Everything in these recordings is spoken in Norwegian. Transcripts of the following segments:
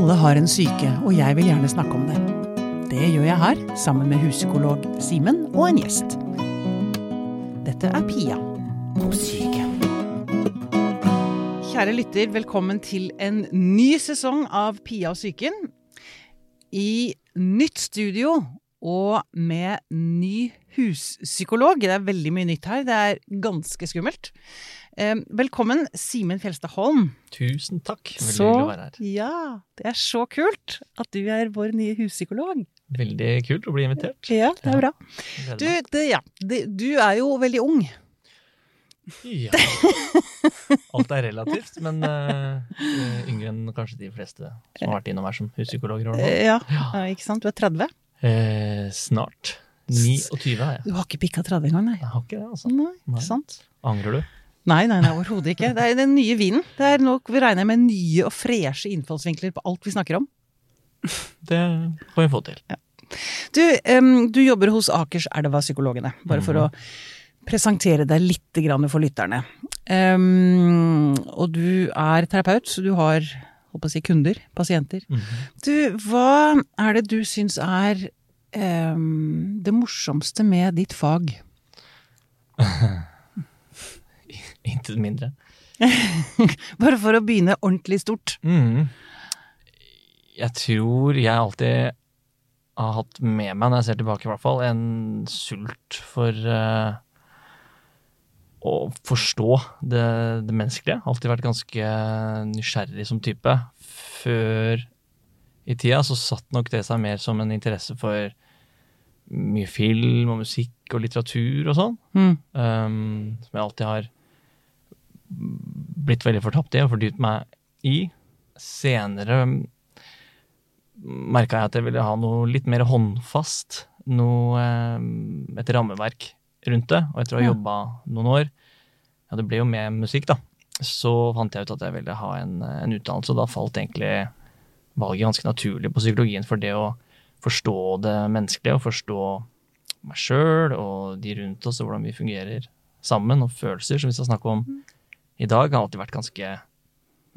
Alle har en syke, og jeg vil gjerne snakke om det. Det gjør jeg her, sammen med huspsykolog Simen og en gjest. Dette er Pia om syke. Kjære lytter, velkommen til en ny sesong av Pia og psyken. I nytt studio og med ny huspsykolog. Det er veldig mye nytt her. Det er ganske skummelt. Eh, velkommen, Simen Fjelstad Holm. Tusen takk. Veldig Så, hyggelig å være her. ja, det er så kult at du er vår nye huspsykolog. Veldig kult å bli invitert. Ja, det er bra. Du, det, ja, det, du er jo veldig ung. Ja. Alt er relativt, men uh, yngre enn kanskje de fleste som har vært innom her som huspsykologer. Ja, ja, ikke sant? Du er 30. Eh, snart. 29 er jeg. Du har ikke pikka 30 engang, nei. Jeg har ikke det, altså. Nei. ikke sant? Angrer du? Nei, nei, nei, overhodet ikke. Det er den nye vinen. Det er nok vi regner med nye og freshe innfallsvinkler på alt vi snakker om. Det får vi få til. Du, um, du jobber hos Akerselva Psykologene, bare for å presentere deg litt grann for lytterne. Um, og du er terapeut, så du har holdt på å si kunder, pasienter. Mhm. Du, hva er det du syns er um, det morsomste med ditt fag? Intet mindre. Bare for å begynne ordentlig stort. Mm. Jeg tror jeg alltid har hatt med meg, når jeg ser tilbake i hvert fall, en sult for uh, å forstå det, det menneskelige. Alltid vært ganske nysgjerrig som type. Før i tida så satt nok det seg mer som en interesse for mye film og musikk og litteratur og sånn. Mm. Um, som jeg alltid har blitt veldig fortapt i og fordypt meg i. Senere merka jeg at jeg ville ha noe litt mer håndfast. Noe, um, et rammeverk rundt det. Og etter å ha jobba noen år, ja det ble jo med musikk, da, så fant jeg ut at jeg ville ha en, en utdannelse. Og da falt egentlig valget ganske naturlig på psykologien for det å forstå det menneskelige og forstå meg sjøl og de rundt oss og hvordan vi fungerer sammen, og følelser, som vi skal snakke om i dag, har alltid vært ganske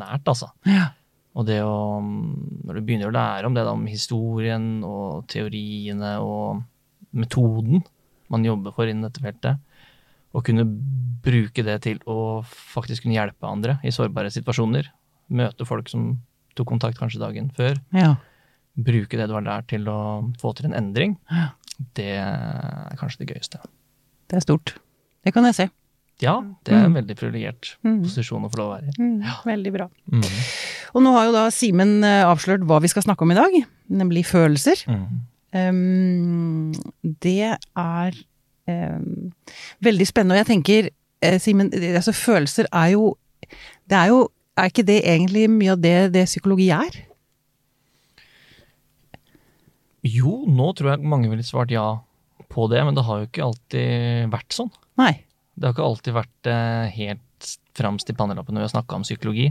nært, altså. Ja. Og det å Når du begynner å lære om det, da, om historien og teoriene og metoden man jobber for innen dette feltet, og kunne bruke det til å faktisk kunne hjelpe andre i sårbare situasjoner, møte folk som tok kontakt kanskje dagen før, Ja. bruke det du har lært til å få til en endring, Ja. det er kanskje det gøyeste. Det er stort. Det kan jeg se. Ja, det er en Mm. veldig privilegert Mm. posisjon å få lov å være i. Ja. veldig bra. Mm. Og nå har jo da Simen eh, avslørt hva vi skal snakke om i dag, nemlig følelser. Mm. Um, det er um, veldig spennende, og jeg tenker, eh, Simen, altså følelser er jo Det er jo Er ikke det egentlig mye av det, det psykologi er? Jo, nå tror jeg mange ville svart ja på det, men det har jo ikke alltid vært sånn. Nei. Det har ikke alltid vært eh, helt fremst i pannelappen når vi har snakka om psykologi.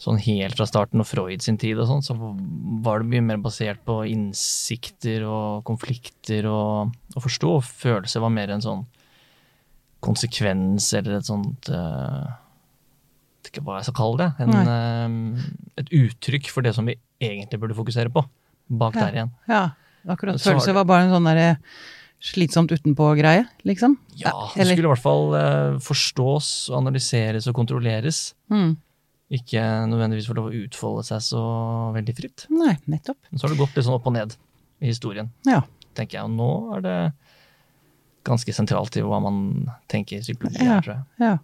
Sånn helt fra starten og Freud sin tid og sånn, så var det mye mer basert på innsikter og konflikter og å forstå. Og følelser var mer en sånn konsekvens eller et sånt eh, vet ikke hva jeg skal kalle det. En, eh, et uttrykk for det som vi egentlig burde fokusere på. Bak Ja. der igjen. Ja, akkurat. Følelser var bare en sånn derre slitsomt utenpå-greie, liksom? Ja, det skulle i hvert fall eh, forstås, analyseres og kontrolleres. Mm. Ikke nødvendigvis få lov å utfolde seg så veldig fritt. Nei, nettopp. Men så har det gått litt sånn opp og ned i historien, Ja. tenker jeg. Og nå er det ganske sentralt i hva man tenker psykologi Ja. er, tror jeg. Ja.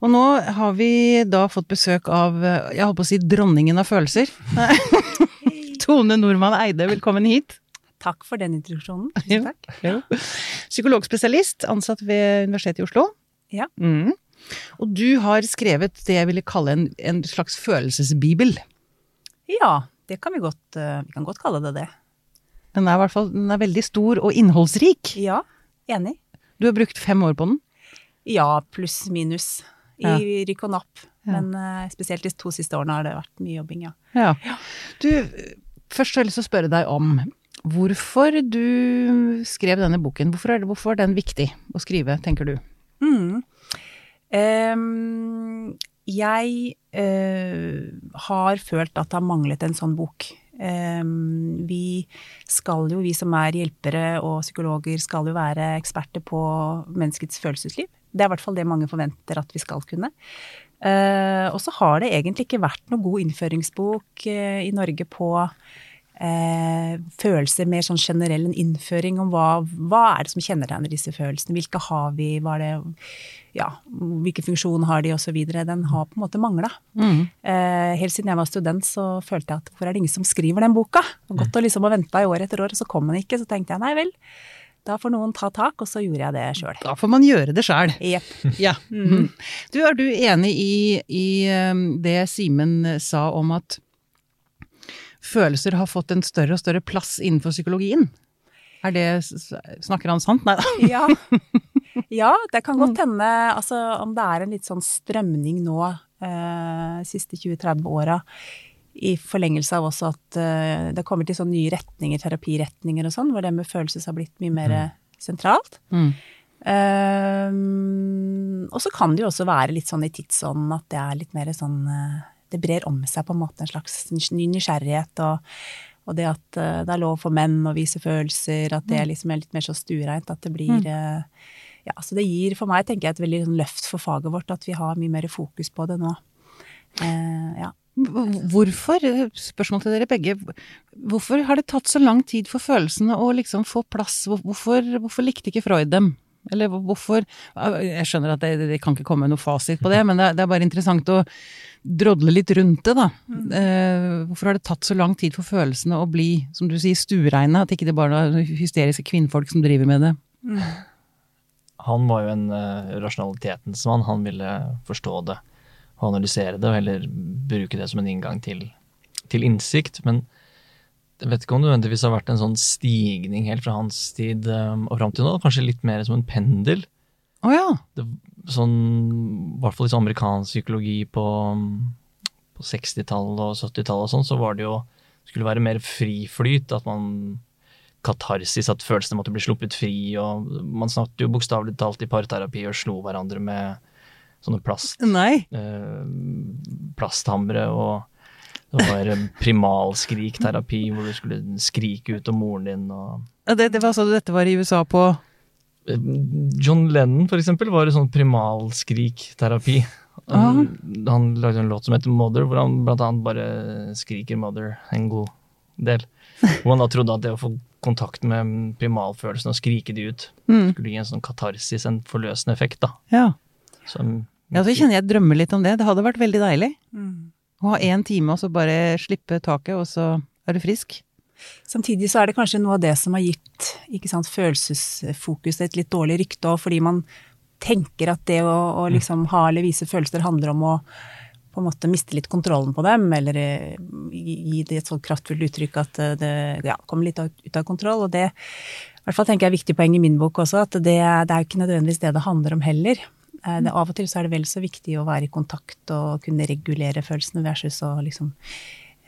Og nå har vi da fått besøk av, eh, jeg holdt på å si dronningen av følelser. Tone Nordmann Eide, velkommen hit. Takk for den introduksjonen. Ja. Tusen takk. Psykologspesialist, ansatt ved Universitetet i Oslo. Ja. Mm. Og du har skrevet det jeg ville kalle en, en slags følelsesbibel. Ja, det kan vi godt, eh, vi kan godt kalle det det. Den er hvert fall den er veldig stor og innholdsrik. Ja, enig. Du har brukt fem år på den. Ja, pluss minus i Ja. rykk og napp. Ja. Men eh, spesielt de to siste årene har det vært mye jobbing, ja. Ja. Du, først har jeg lyst til å spørre deg om hvorfor du skrev denne boken. Hvorfor er, det, hvorfor er den viktig å skrive, tenker du? Mm. Um, jeg uh, har følt at det har manglet en sånn bok. Um, vi skal jo, vi som er hjelpere og psykologer, skal jo være eksperter på menneskets følelsesliv. Det er i hvert fall det mange forventer at vi skal kunne. Uh, og så har det egentlig ikke vært noe god innføringsbok uh, i Norge på eh, følelser, mer sånn generell en innføring om hva, hva er det som kjennetegner disse følelsene, hvilke har vi, hva er det, ja, hvilken funksjon har de osv. Den har på en måte mangla. Mm. Eh, helt siden jeg var student så følte jeg at hvorfor er det ingen som skriver den boka? Og godt å liksom ha venta i år etter år, og så kom den ikke. Så tenkte jeg nei vel, da får noen ta tak, og så gjorde jeg det sjøl. Da får man gjøre det sjøl. Yep. Ja. Mm. Du, er du enig i, i um, det Simen sa om at følelser har fått en større og større plass innenfor psykologien? Er det, snakker han sant? Nei da. Ja. ja, det kan godt hende, altså om det er en litt sånn strømning nå, eh, siste 20-30 åra, i forlengelse av også at eh, det kommer til sånne nye retninger, terapiretninger og sånn, hvor det med følelser har blitt mye mer sentralt. Mm. Ehm, og så kan det jo også være litt sånn i tidsånden at det er litt mer sånn eh, Det brer om seg på en måte en slags ny nysgjerrighet, og, og det at eh, det er lov for menn å vise følelser, at det liksom er litt mer så stuereint, at det blir eh, Ja, så det gir for meg, tenker jeg, et veldig sånn løft for faget vårt, at vi har mye mer fokus på det nå. Eh, ja. Hvorfor, spørsmål til dere begge, hvorfor har det tatt så lang tid for følelsene å liksom få plass? Hvorfor, hvorfor likte ikke Freud dem? Eller hvorfor Jeg skjønner at det, det kan ikke komme noe fasit på det, men det, er- det er bare interessant å drodle litt rundt det, da. Eh, hvorfor har det tatt så lang tid for følelsene å bli, som du sier, stuereine? At ikke det bare er hysteriske kvinnfolk som driver med det? Han var jo en uh, rasjonalitetens mann. Han ville forstå det og analysere det, og heller bruke det som en inngang til, til innsikt. Men jeg vet ikke om det nødvendigvis har vært en sånn stigning helt fra hans tid um, og fram til nå. Kanskje litt mer som en pendel. Å ja. det, sånn, I hvert fall i sånn amerikansk psykologi på, på 60-tallet og 70-tallet og sånn, så var det jo skulle være mer friflyt. At man Katarsis, at følelsene måtte bli sluppet fri. og Man snakket jo bokstavelig talt i parterapi og slo hverandre med sånne plast, eh, plasthamre. og det var primalskrikterapi, hvor du skulle skrike ut om moren din. og Det, det var altså dette var i USA på John Lennon, for eksempel, var i sånn primalskrikterapi. Han, han lagde en låt som heter Mother, hvor han blant annet bare skriker Mother en god del. Hvor han da trodde at det å få kontakt med primalfølelsen og skrike de ut, mm. skulle gi en sånn katarsis, en forløsende effekt, da. Ja. Som, ja, så kjenner jeg drømmer litt om det. Det hadde vært veldig deilig. Mm. Å ha én time og så bare slippe taket, og så er du frisk. Samtidig så er det kanskje noe av det som har gitt ikke sant, følelsesfokus et litt dårlig rykte, òg, fordi man tenker at det å, å liksom ha eller vise følelser handler om å på en måte miste litt kontrollen på dem, eller eh, gi det et sånt kraftfullt uttrykk at eh, det ja, kommer litt ut av kontroll. Og det i hvert fall tenker jeg er viktig poeng i min bok også, at det, det er jo ikke nødvendigvis det det handler om heller. Eh, Det, av og til så er det vel så viktig å være i kontakt og kunne regulere følelsene versus å liksom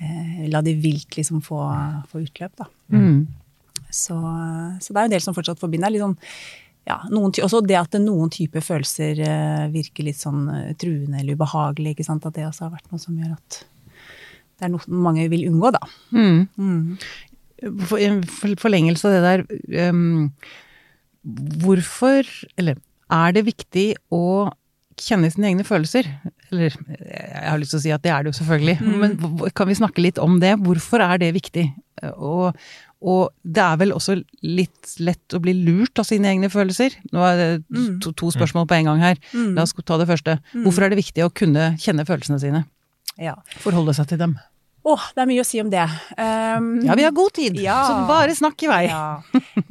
eh, la de vilt liksom få, få utløp, da. Mm. Så, så det er jo en del som fortsatt forbinder litt sånn ja, noen, ty- også det at noen typer følelser eh, virker litt sånn eh, truende eller ubehagelig, ikke sant? at det også har vært noe som gjør at det er noe mange vil unngå, da. Mm. Mm. For, for, forlengelse av det der um, Hvorfor, eller er det viktig å kjenne sine egne følelser? Eller jeg har lyst til å si at det er det jo selvfølgelig, men kan vi snakke litt om det? Hvorfor er det viktig? Og, og det er vel også litt lett å bli lurt av sine egne følelser. Nå er det to, to spørsmål på en gang her. La oss ta det første. Hvorfor er det viktig å kunne kjenne følelsene sine? Ja. Forholde seg til dem? Åh, det er mye å si om det. Um, Ja, vi har god tid, Ja. så bare snakk i vei. Ja.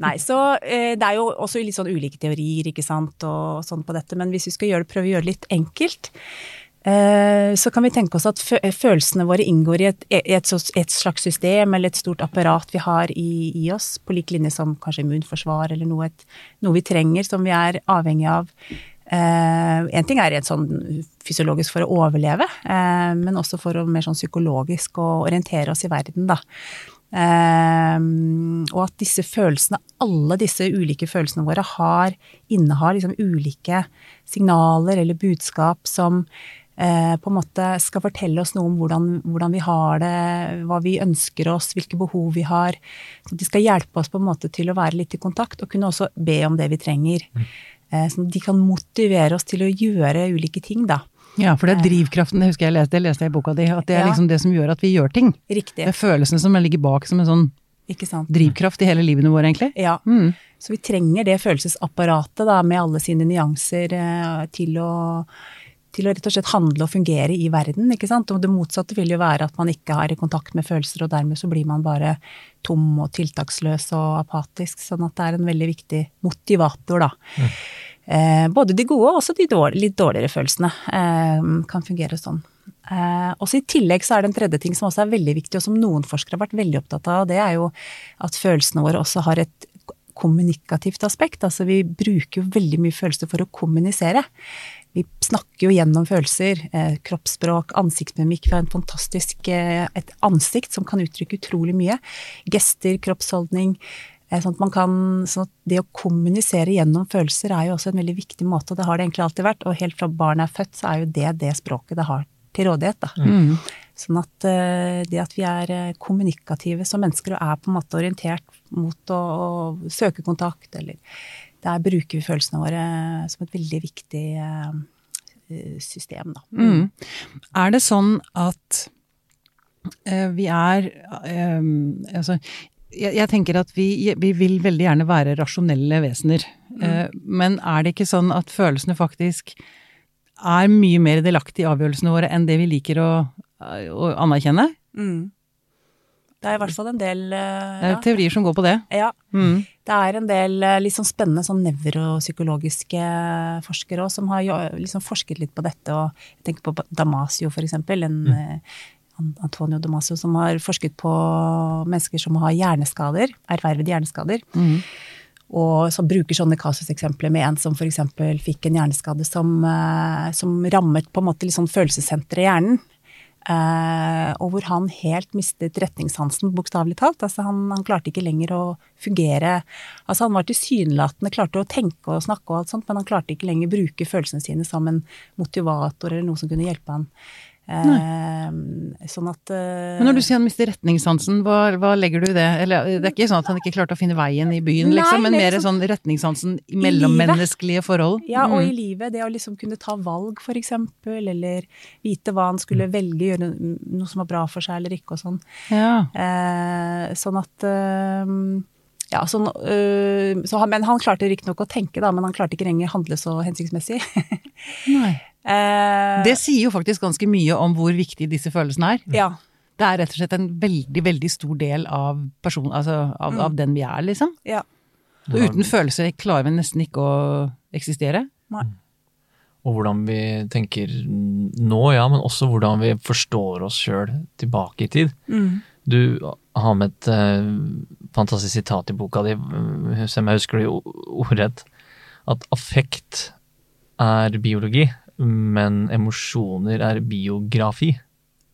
Nei, så eh, det er jo også litt sånn ulike teorier, ikke sant, og sånn på dette, men hvis vi skal gjøre det, prøve å gjøre det litt enkelt, eh, så kan vi tenke oss at følelsene våre inngår i et, et, et slags system eller et stort apparat vi har i, i oss, på lik linje som kanskje immunforsvar eller noe, et, noe vi trenger, som vi er avhengig av. Eh, en ting er rent sånn fysiologisk for å overleve, eh, men også for å mer sånn psykologisk å orientere oss i verden, da. Ehm, og at disse følelsene, alle disse ulike følelsene våre, har, innehar liksom ulike signaler eller budskap som eh, på en måte skal fortelle oss noe om hvordan, hvordan, vi har det, hva vi ønsker oss, hvilke behov vi har. Så de skal hjelpe oss på en måte til å være litt i kontakt, og kunne også be om det vi trenger. Eh, sånn at de kan motivere oss til å gjøre ulike ting, da. Ja, for det er drivkraften, det husker jeg leste, det leste jeg i boka di, at det er Ja. liksom det som gjør at vi gjør ting. Riktig. Det er følelsene som ligger bak som en sånn drivkraft i hele livene våre, egentlig. Ja. Mm. Så vi trenger det følelsesapparatet da, med alle sine nyanser eh, til å, til å rett og slett handle og fungere i verden. ikke sant? Og det motsatte vil jo være at man ikke har kontakt med følelser, og dermed så blir man bare tom og tiltaksløs og apatisk. Sånn at det er en veldig viktig motivator, da. Eh, både de gode og også de dårlige, litt dårligere følelsene eh, kan fungere sånn. Eh, også I tillegg så er det en tredje ting som også er veldig viktig, og som noen forskere har vært veldig opptatt av, og det er jo at følelsene våre også har et kommunikativt aspekt. Altså vi bruker jo veldig mye følelser for å kommunisere. Vi snakker jo gjennom følelser, eh, kroppsspråk, ansiktsmimikk. Vi har en fantastisk, eh, et ansikt som kan uttrykke utrolig mye. Gester, kroppsholdning. Eh, sånn at, man kan, sånn at det å kommunisere gjennom følelser er jo også en veldig viktig måte, og det har det egentlig alltid vært. Og helt fra barnet er født, så er jo det det språket det har til rådighet. Da. Mm. Sånn at eh, det at vi er eh, kommunikative som mennesker og er på en måte orientert mot å, å søke kontakt, eller der bruker vi følelsene våre som et veldig viktig eh, system, da. Mm. Er det sånn at eh, vi er eh, Altså, jeg, jeg tenker at vi, vi vil veldig gjerne være rasjonelle vesener. Mm. men er det ikke sånn at følelsene faktisk er mye mer delaktige i avgjørelsene våre enn det vi liker å, å anerkjenne? Mm. Det er i hvert fall en del uh, Det er ja. teorier som går på det. ja. Mm. Det er en del uh, litt sånn spennende sånn nevropsykologiske forskere òg, som har jo, liksom forsket litt på dette. og Jeg tenker på Damasio, for eksempel. En, mm. Antonio Damasio som har forsket på mennesker som har hjerneskader, ervervede hjerneskader. Mm. Og som bruker sånne kasuseksempler med en som f.eks. fikk en hjerneskade som, eh, som rammet på en måte sånn følelsessenteret i hjernen. Eh, og hvor han helt mistet retningssansen, bokstavelig talt. Altså han, han klarte ikke lenger å fungere Altså han var tilsynelatende, klarte å tenke og snakke og alt sånt, men han klarte ikke lenger bruke følelsene sine som en motivator eller noe som kunne hjelpe han. Eh, sånn at eh, Men når du sier han mister retningssansen, hva, hva legger du i det? Eller, det er ikke sånn at han ikke klarte å finne veien i byen, Nei, liksom, men men mer sånn- retningssansen i mellommenneskelige forhold? Ja, og Mm. i livet. Det å liksom kunne ta valg, for eksempel, eller vite hva han skulle velge, gjøre noe som var bra for seg eller ikke, og sånn. Ja. Eh, sånn at eh, ja, sånn, øh, så han, men han klarte riktignok å tenke, da, men han klarte ikke lenger handle så hensiktsmessig. Nei. Eh, Det sier jo faktisk ganske mye om hvor viktig disse følelsene er. ja, Det er rett og slett en veldig, veldig stor del av, person, altså av, av den vi er, liksom. ja. Og uten følelser klarer vi nesten ikke å eksistere. Nei. Og hvordan vi tenker nå, ja, men også hvordan vi forstår oss sjøl tilbake i tid. Mm. Du har med et eh, fantastisk sitat i boka di, eh, som jeg husker det ordrett, at affekt er biologi, men emosjoner er biografi.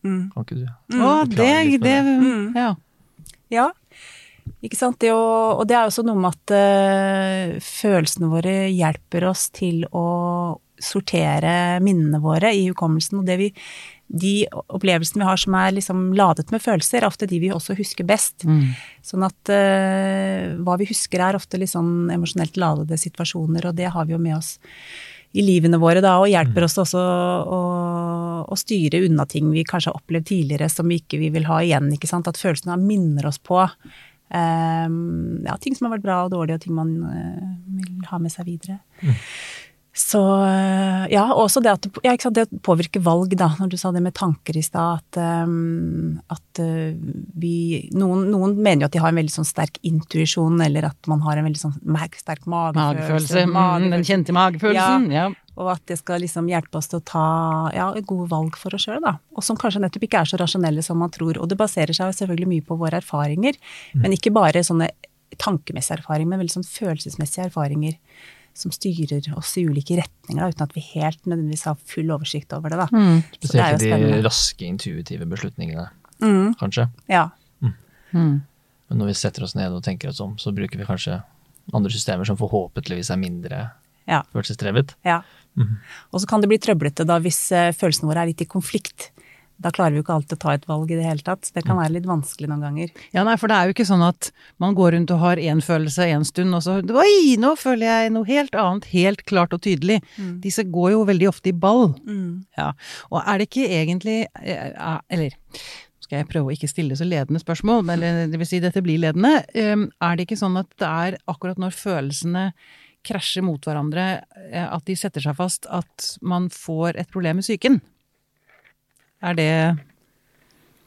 Mm. Kan ikke du Å, det, det, Mm. ja. Ja, ikke sant. Det å, og det er også noe med at uh, følelsene våre hjelper oss til å sortere minnene våre i hukommelsen. Og det vi, de opplevelsene vi har som er liksom ladet med følelser, er ofte de vi også husker best. Mm. Sånn at uh, hva vi husker er ofte litt sånn emosjonelt ladede situasjoner, og det har vi jo med oss i livene våre da, og hjelper oss også å, å styre unna ting vi kanskje har opplevd tidligere som vi ikke vi vil ha igjen. ikke sant? At følelsene minner oss på um, ja, ting som har vært bra og dårlig, og ting man uh, vil ha med seg videre. Så eh, ja, også det at ja, ikke sant, det påvirker valg, da, når du sa det med tanker i stad, at, um, at uh, vi noen, noen mener jo at de har en veldig sånn sterk intuisjon, eller at man har en veldig sånn sterk magefølelse. Magefølelse. Mm, den kjente magefølelsen. Ja. Og at det skal liksom hjelpe oss til å ta ja, gode valg for oss sjøl, da. Og som kanskje nettopp ikke er så rasjonelle som man tror. Og det baserer seg selvfølgelig mye på våre erfaringer, men ikke bare sånne tankemessige erfaringer, men veldig sånn følelsesmessige erfaringer som styrer oss i ulike retninger, da, uten at vi helt nødvendigvis har full oversikt over det, da. Mm. Så det er Spesielt jo i de raske, intuitive beslutningene, Mm, kanskje. ja. Mm. Men når vi setter oss ned og tenker oss om, så bruker vi kanskje andre systemer som forhåpentligvis er mindre Ja. følelsesdrevet. Ja. Og så kan det bli trøblete da hvis eh, følelsene våre er litt i konflikt. Da klarer vi jo ikke alltid å ta et valg i det hele tatt. Det kan være litt vanskelig noen ganger. Ja, nei, for det er jo ikke sånn at man går rundt og har én følelse en stund, og så Oi, nå føler jeg noe helt annet, helt klart og tydelig. Disse går jo veldig ofte i ball. Ja. Og er det ikke egentlig eh, eh, Eller nå skal jeg prøve å ikke stille så ledende spørsmål, men det vil si dette blir ledende. Um, Er det ikke sånn at det er akkurat når følelsene krasjer mot hverandre, eh, at de setter seg fast, at man får et problem med psyken? Er det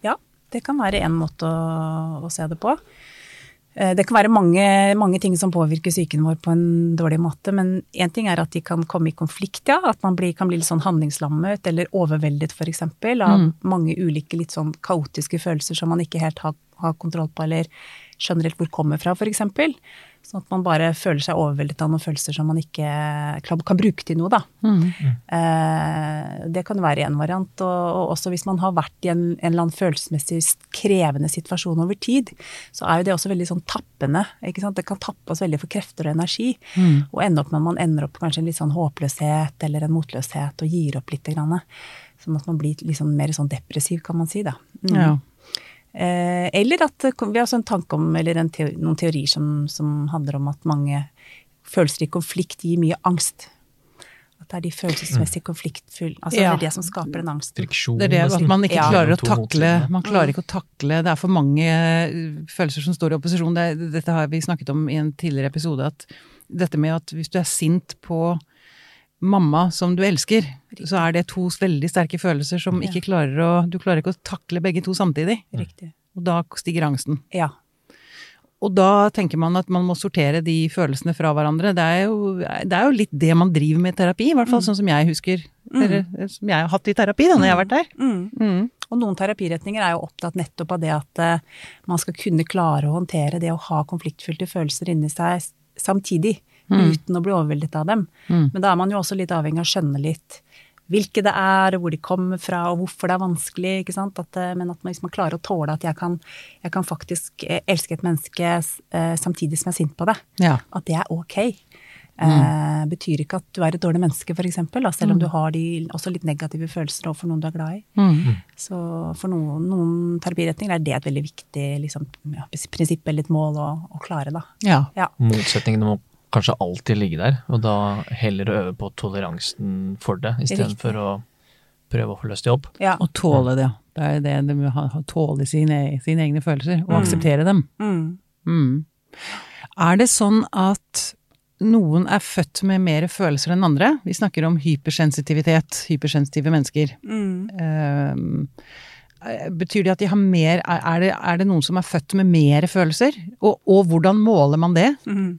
Ja, det kan være en måte å, å se det på. Eh, Det kan være mange, mange ting som påvirker psyken vår på en dårlig måte, men én ting er at de kan komme i konflikt, ja. At man blir, kan bli litt sånn handlingslammet eller overveldet, f.eks. av mange ulike litt sånn kaotiske følelser som man ikke helt har, har kontroll på eller skjønner helt hvor kommer fra, f.eks. Sånn at man bare føler seg overveldet av noen følelser som man ikke kan, bruke til noe, da. Eh, det kan være én variant. Og, og også hvis man har vært i en, en eller annen følelsesmessig krevende situasjon over tid, så er jo det også veldig sånn tappende. Det kan tappe oss veldig for krefter og energi. Og ende opp med at man ender opp kanskje en litt sånn håpløshet eller en motløshet og gir opp litt. Grann, sånn at man blir liksom mer sånn depressiv, kan man si. da. Mm. Ja. Eh, eller at vi har en tanke om, eller en teo- noen teorier som, som handler om at mange følelser i konflikt gir mye angst. At det er de følelsesmessig konfliktfulle Altså Ja. det er det som skaper den angsten. Friksjon, Det er det at man ikke Ja. klarer å takle. Man klarer ikke å takle Det er for mange eh, følelser som står i opposisjon. Det, dette har vi snakket om i en tidligere episode, at dette med at hvis du er sint på mamma som du elsker, så er det to veldig sterke følelser som ikke klarer å Du klarer ikke å takle begge to samtidig. Riktig. Og da stiger angsten. Ja. Og da tenker man at man må sortere de følelsene fra hverandre. Det er jo, det er jo litt det man driver med i terapi, i hvert fall sånn som jeg husker. Eller mm. som jeg har hatt i terapi da når jeg har vært der. Mm. Mm. Og noen terapiretninger er jo opptatt nettopp av det at uh, man skal kunne klare å håndtere det å ha konfliktfylte følelser inni seg s- samtidig, uten å bli overveldet av dem. Mm. Men da er man jo også litt avhengig av å skjønne litt hvilke det er, og hvor de kommer fra, og hvorfor det er vanskelig. ikke sant? At, eh, men at man, hvis man klarer å tåle at jeg kan, jeg kan faktisk eh, elske et menneske eh, samtidig som jeg er sint på det, Ja. at det er ok. Eh, betyr ikke at du er et dårlig menneske, f.eks., selv om du har de også litt negative følelser overfor noen du er glad i. Mm. Så for noen, noen terapiretninger er det et veldig viktig liksom, ja, prinsipp eller et mål å, å klare, da. ja. Ja. om må kanskje alltid ligge der, og da heller å øve på toleransen for det, istedenfor å prøve å få løst det opp. ja. Og tåle det. Det er det de må tåle sine, sine egne følelser, og akseptere dem. Mm. Mm. Er det sånn at noen er født med mer følelser enn andre? Vi snakker om hypersensitivitet, hypersensitive mennesker. Mm. Eh, betyr det at de har mer er det, er det noen som er født med mer følelser? Og, og hvordan måler man det? Mhm.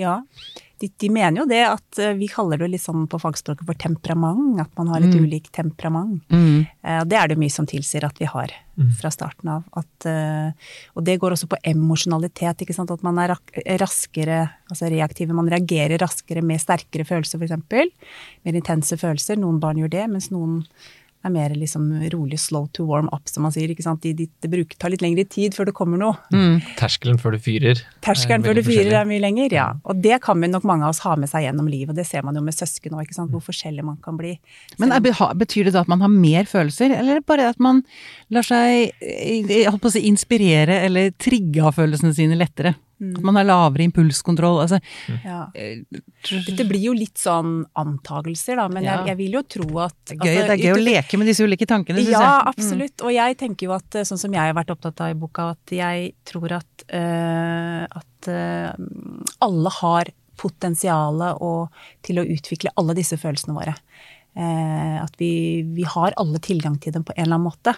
Ja. De, de mener jo det at eh, vi kaller det litt sånn på fagspråket for temperament, at man har litt ulikt temperament. Mm. Eh, Det er det mye som tilsier at vi har fra starten av. At, eh, og det går også på emosjonalitet, ikke sant. At man er raskere, altså reaktive. Man reagerer raskere med sterkere følelser, f.eks. Mer intense følelser. Noen barn gjør det, mens noen er mer liksom rolig slow to warm up, som man sier. ikke sant? De, de, det bruker, tar litt lengre tid før det kommer noe. Terskelen før du fyrer. Terskelen er før du fyrer er mye lenger, ja. Og det kan vi nok mange av oss ha med seg gjennom livet, og det ser man jo med søsken òg. Hvor forskjellig man kan bli. Men er, betyr det da at man har mer følelser, eller bare at man lar seg eh, å si, inspirere eller trigge av følelsene sine lettere? At man har lavere impulskontroll? Altså, Ja. eh, Dette blir jo litt sånn antagelser, da, men Ja. jeg, jeg vil jo tro at det er gøy, det er gøy å leke med disse ulike tankene, syns Ja, jeg. absolutt. Og jeg tenker jo at, eh, sånn som jeg har vært opptatt av i boka, at jeg tror at, uh, at uh, alle har potensialet til å utvikle alle disse følelsene våre. Eh, at vi, vi har alle tilgang til dem på en eller annen måte.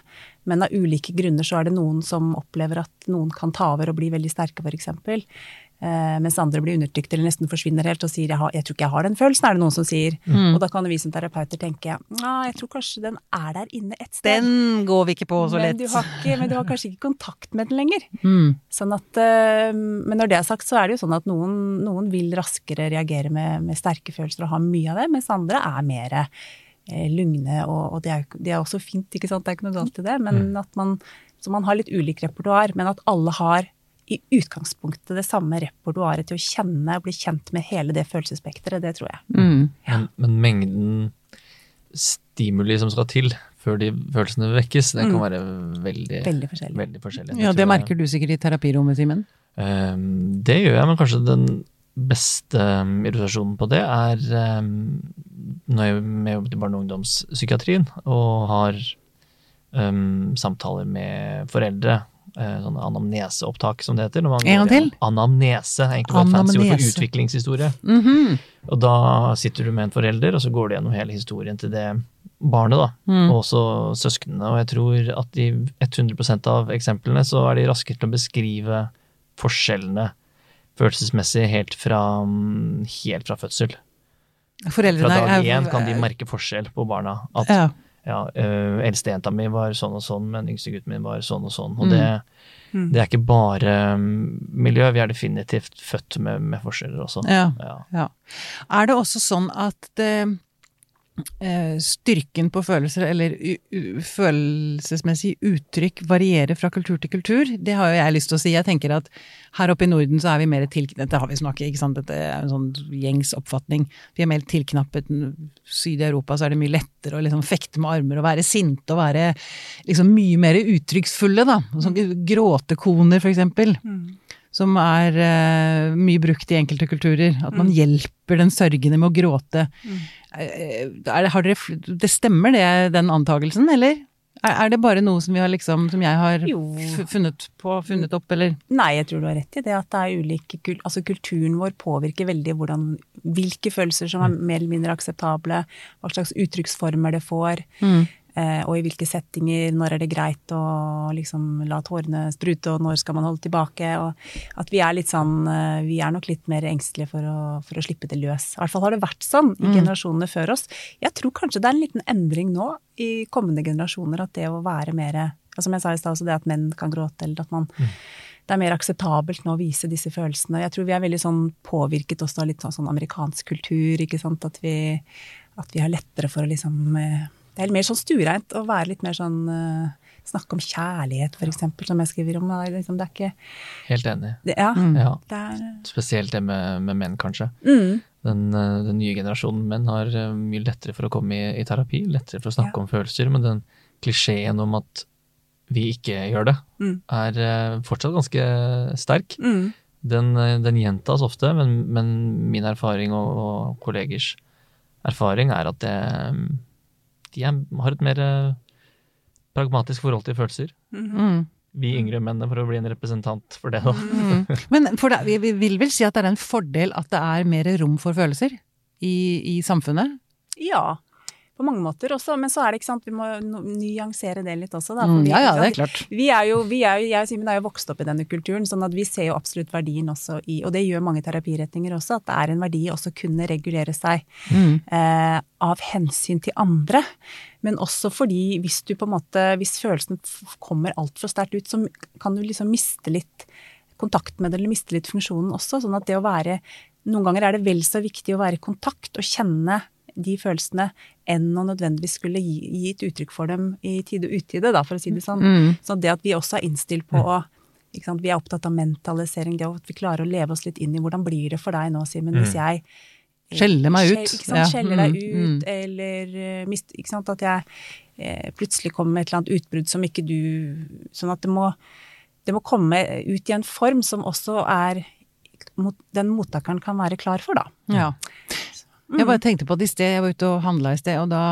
Men av ulike grunner så er det noen som opplever at noen kan ta over og bli veldig sterke, f.eks. Eh, mens andre blir undertrykt eller nesten forsvinner helt og sier jeg, har, 'jeg tror ikke jeg har den følelsen', er det noen som sier. Og da kan vi som terapeuter tenke ja, jeg tror kanskje den er der inne et sted. Den går vi ikke på så men, lett. du har ikke, men du har kanskje ikke kontakt med den lenger. Mm. Sånn at, eh, men når det er sagt, så er det jo sånn at noen, noen vil raskere reagere med, med sterke følelser og ha mye av det, mens andre er mer eh, lugne. Og, og det, er, det er også fint, ikke sant, det er ikke noe galt i det. Men at man, så man har litt ulik repertoar, men at alle har i utgangspunktet det samme repertoaret til å kjenne og bli kjent med hele det følelsesspekteret, det tror jeg. Mm. Men, men mengden stimuli som skal til før de følelsene vekkes, det kan Mm. være veldig, Veldig forskjellig. veldig forskjellig. Ja, det jeg- merker du sikkert i terapirommet, Simen. Um, det gjør jeg, men kanskje den beste um, illustrasjonen på det er um, når jeg er med jobbet i barne- og ungdomspsykiatrien og har um, samtaler med foreldre. Eh, sånne anamneseopptak, som det heter. når man En gang til? Anamnese. er egentlig bare et fancy ord for utviklingshistorie. utviklingshistorie. -hmm. Og da sitter du med en forelder, og så går du gjennom hele historien til det barnet, da. Mm. Og også søsknene. Og jeg tror at i 100% av eksemplene så er de raskere til å beskrive forskjellene følelsesmessig helt fra, mm, helt fra fødsel. Fra dag én kan de merke forskjell på barna. At Ja. Ja, øh, eldstejenta mi var sånn og sånn, men yngstegutten min var sånn og sånn. Og Mm. det, Mm. det er ikke bare mm, miljø, vi er definitivt født med, med forskjeller også. Ja. Ja. Ja. Er det også sånn at det, styrken på følelser, eller følelsesmessig uttrykk, varierer fra kultur til kultur? Det har jo jeg lyst til å si. Jeg tenker at her oppe i Norden så er vi mer tilknappet Dette har vi snakket, ikke sant, dette er en sånn gjengs oppfatning. Vi er mer tilknappet. Syd i Europa så er det mye lettere å liksom fekte med armer og være sinte og være liksom mye mer uttrykksfulle, da. Sånn gråtekoner, for eksempel Mm. Som er uh, mye brukt i enkelte kulturer. At man hjelper den sørgende med å gråte. Mm. Eh, Er det, har dere, det stemmer det, den antagelsen, eller? Er, er det bare noe som, vi har liksom, som jeg har funnet på, funnet opp, eller? Nei, jeg tror du har rett i det at det er ulike Altså kulturen vår påvirker veldig hvordan Hvilke følelser som er mer eller mindre akseptable, hva slags uttrykksformer det får, eh, og i hvilke settinger, når er det greit å liksom la tårene sprute, og når skal man holde tilbake, og at vi er litt sånn eh, Vi er nok litt mer engstelige for å, for å slippe det løs. I hvert fall har det vært sånn i generasjonene før oss. Jeg tror kanskje det er en liten endring nå i kommende generasjoner, at det å være mer Som jeg sa i stad, også det at menn kan gråte, eller at man det er mer akseptabelt nå å vise disse følelsene. Jeg tror vi er veldig sånn påvirket også av litt sånn, sånn amerikansk kultur, ikke sant. At vi, at vi har lettere for å liksom eh, Det er mer sånn stuereint å være litt mer sånn eh, Snakke om kjærlighet, eksempel, som jeg skriver om. Det er, liksom, det er ikke Helt enig. det, Ja. Ja. Det er Spesielt det med, med menn, kanskje. mm, Den, eh, den nye generasjonen menn har eh, mye lettere for å komme i, i terapi, lettere for å snakke Ja. om følelser, men den klisjeen om at vi ikke gjør det, Mm. er eh, fortsatt ganske sterk. mm, Den, eh, den gjentas ofte, men, men min erfaring og, og kollegers erfaring er at det, mm, de er, har et mer eh, pragmatisk forhold til følelser. Mm. Vi yngre mennene, for å bli en representant for det, da. Mm. Men for det, vi vi vil vel si at det er en fordel at det er mer rom for følelser i, i samfunnet? Ja. På mange måter også, men så er det ikke sant, vi må nyansere det litt også. Da, Mm, fordi, ja, ja, det er klart. Vi er jo, vi er jo, jeg og Simen er jo vokst opp i denne kulturen, sånn at vi ser jo absolutt verdien også i, og det gjør mange terapiretninger også, at det er en verdi å også kunne regulere seg Mm. eh, av hensyn til andre. Men også fordi hvis du på en måte, hvis følelsen kommer altfor sterkt ut, så kan du liksom miste litt kontakt med det, eller miste litt funksjonen også. Sånn at det å være Noen ganger er det vel så viktig å være i kontakt og kjenne de følelsene enn å nødvendigvis skulle gi, gi et uttrykk for dem i tide og utide, da, for å si det sånn. Mm. Så det at vi også er innstilt på å ikke sant? Vi er opptatt av mentalisering, det at vi klarer å leve oss litt inn i hvordan blir det for deg nå, Simen, hvis jeg Skjeller meg ut. Skjell-? Ja. Skjeller deg Mm, ut, eller eh, mist, ikke sant? At jeg eh, plutselig kommer med et eller annet utbrudd som ikke du Sånn at det må, det må komme ut i en form som også er mot, den mottakeren kan være klar for, da. Ja. Jeg bare tenkte på det i sted, jeg var ute og handla i sted, og da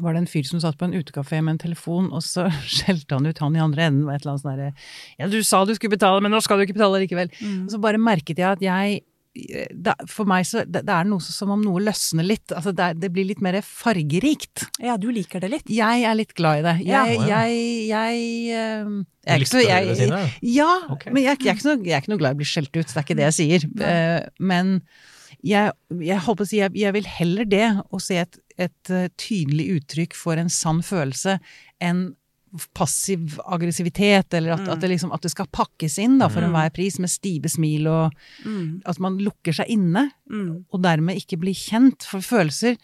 var det en fyr som satt på en utekafé med en telefon, og så skjelte han ut han i andre enden med et eller annet sånn derre Ja, du sa du skulle betale, men nå skal du ikke betale likevel. Og så bare merket jeg at jeg det, For meg så det, det er noe så- som om noe løsner litt. Altså det, det blir litt mer fargerikt. Ja, du liker det litt. Jeg er litt glad i det. Jeg, ja. jeg, jeg, eh, jeg er ikke så- jeg-. Ja, men jeg, jeg, er ikke noe, jeg er ikke noe glad i å bli skjelt ut, det er ikke det jeg sier. Eh, Men jeg, jeg på å si, jeg, jeg vil heller det, å se et, et eh, tydelig uttrykk for en sann følelse, enn passiv aggressivitet, eller at, at, det liksom, at det skal pakkes inn da, for enhver pris, med stive smil, og Mm. at man lukker seg inne, Mm. og dermed ikke blir kjent. For følelser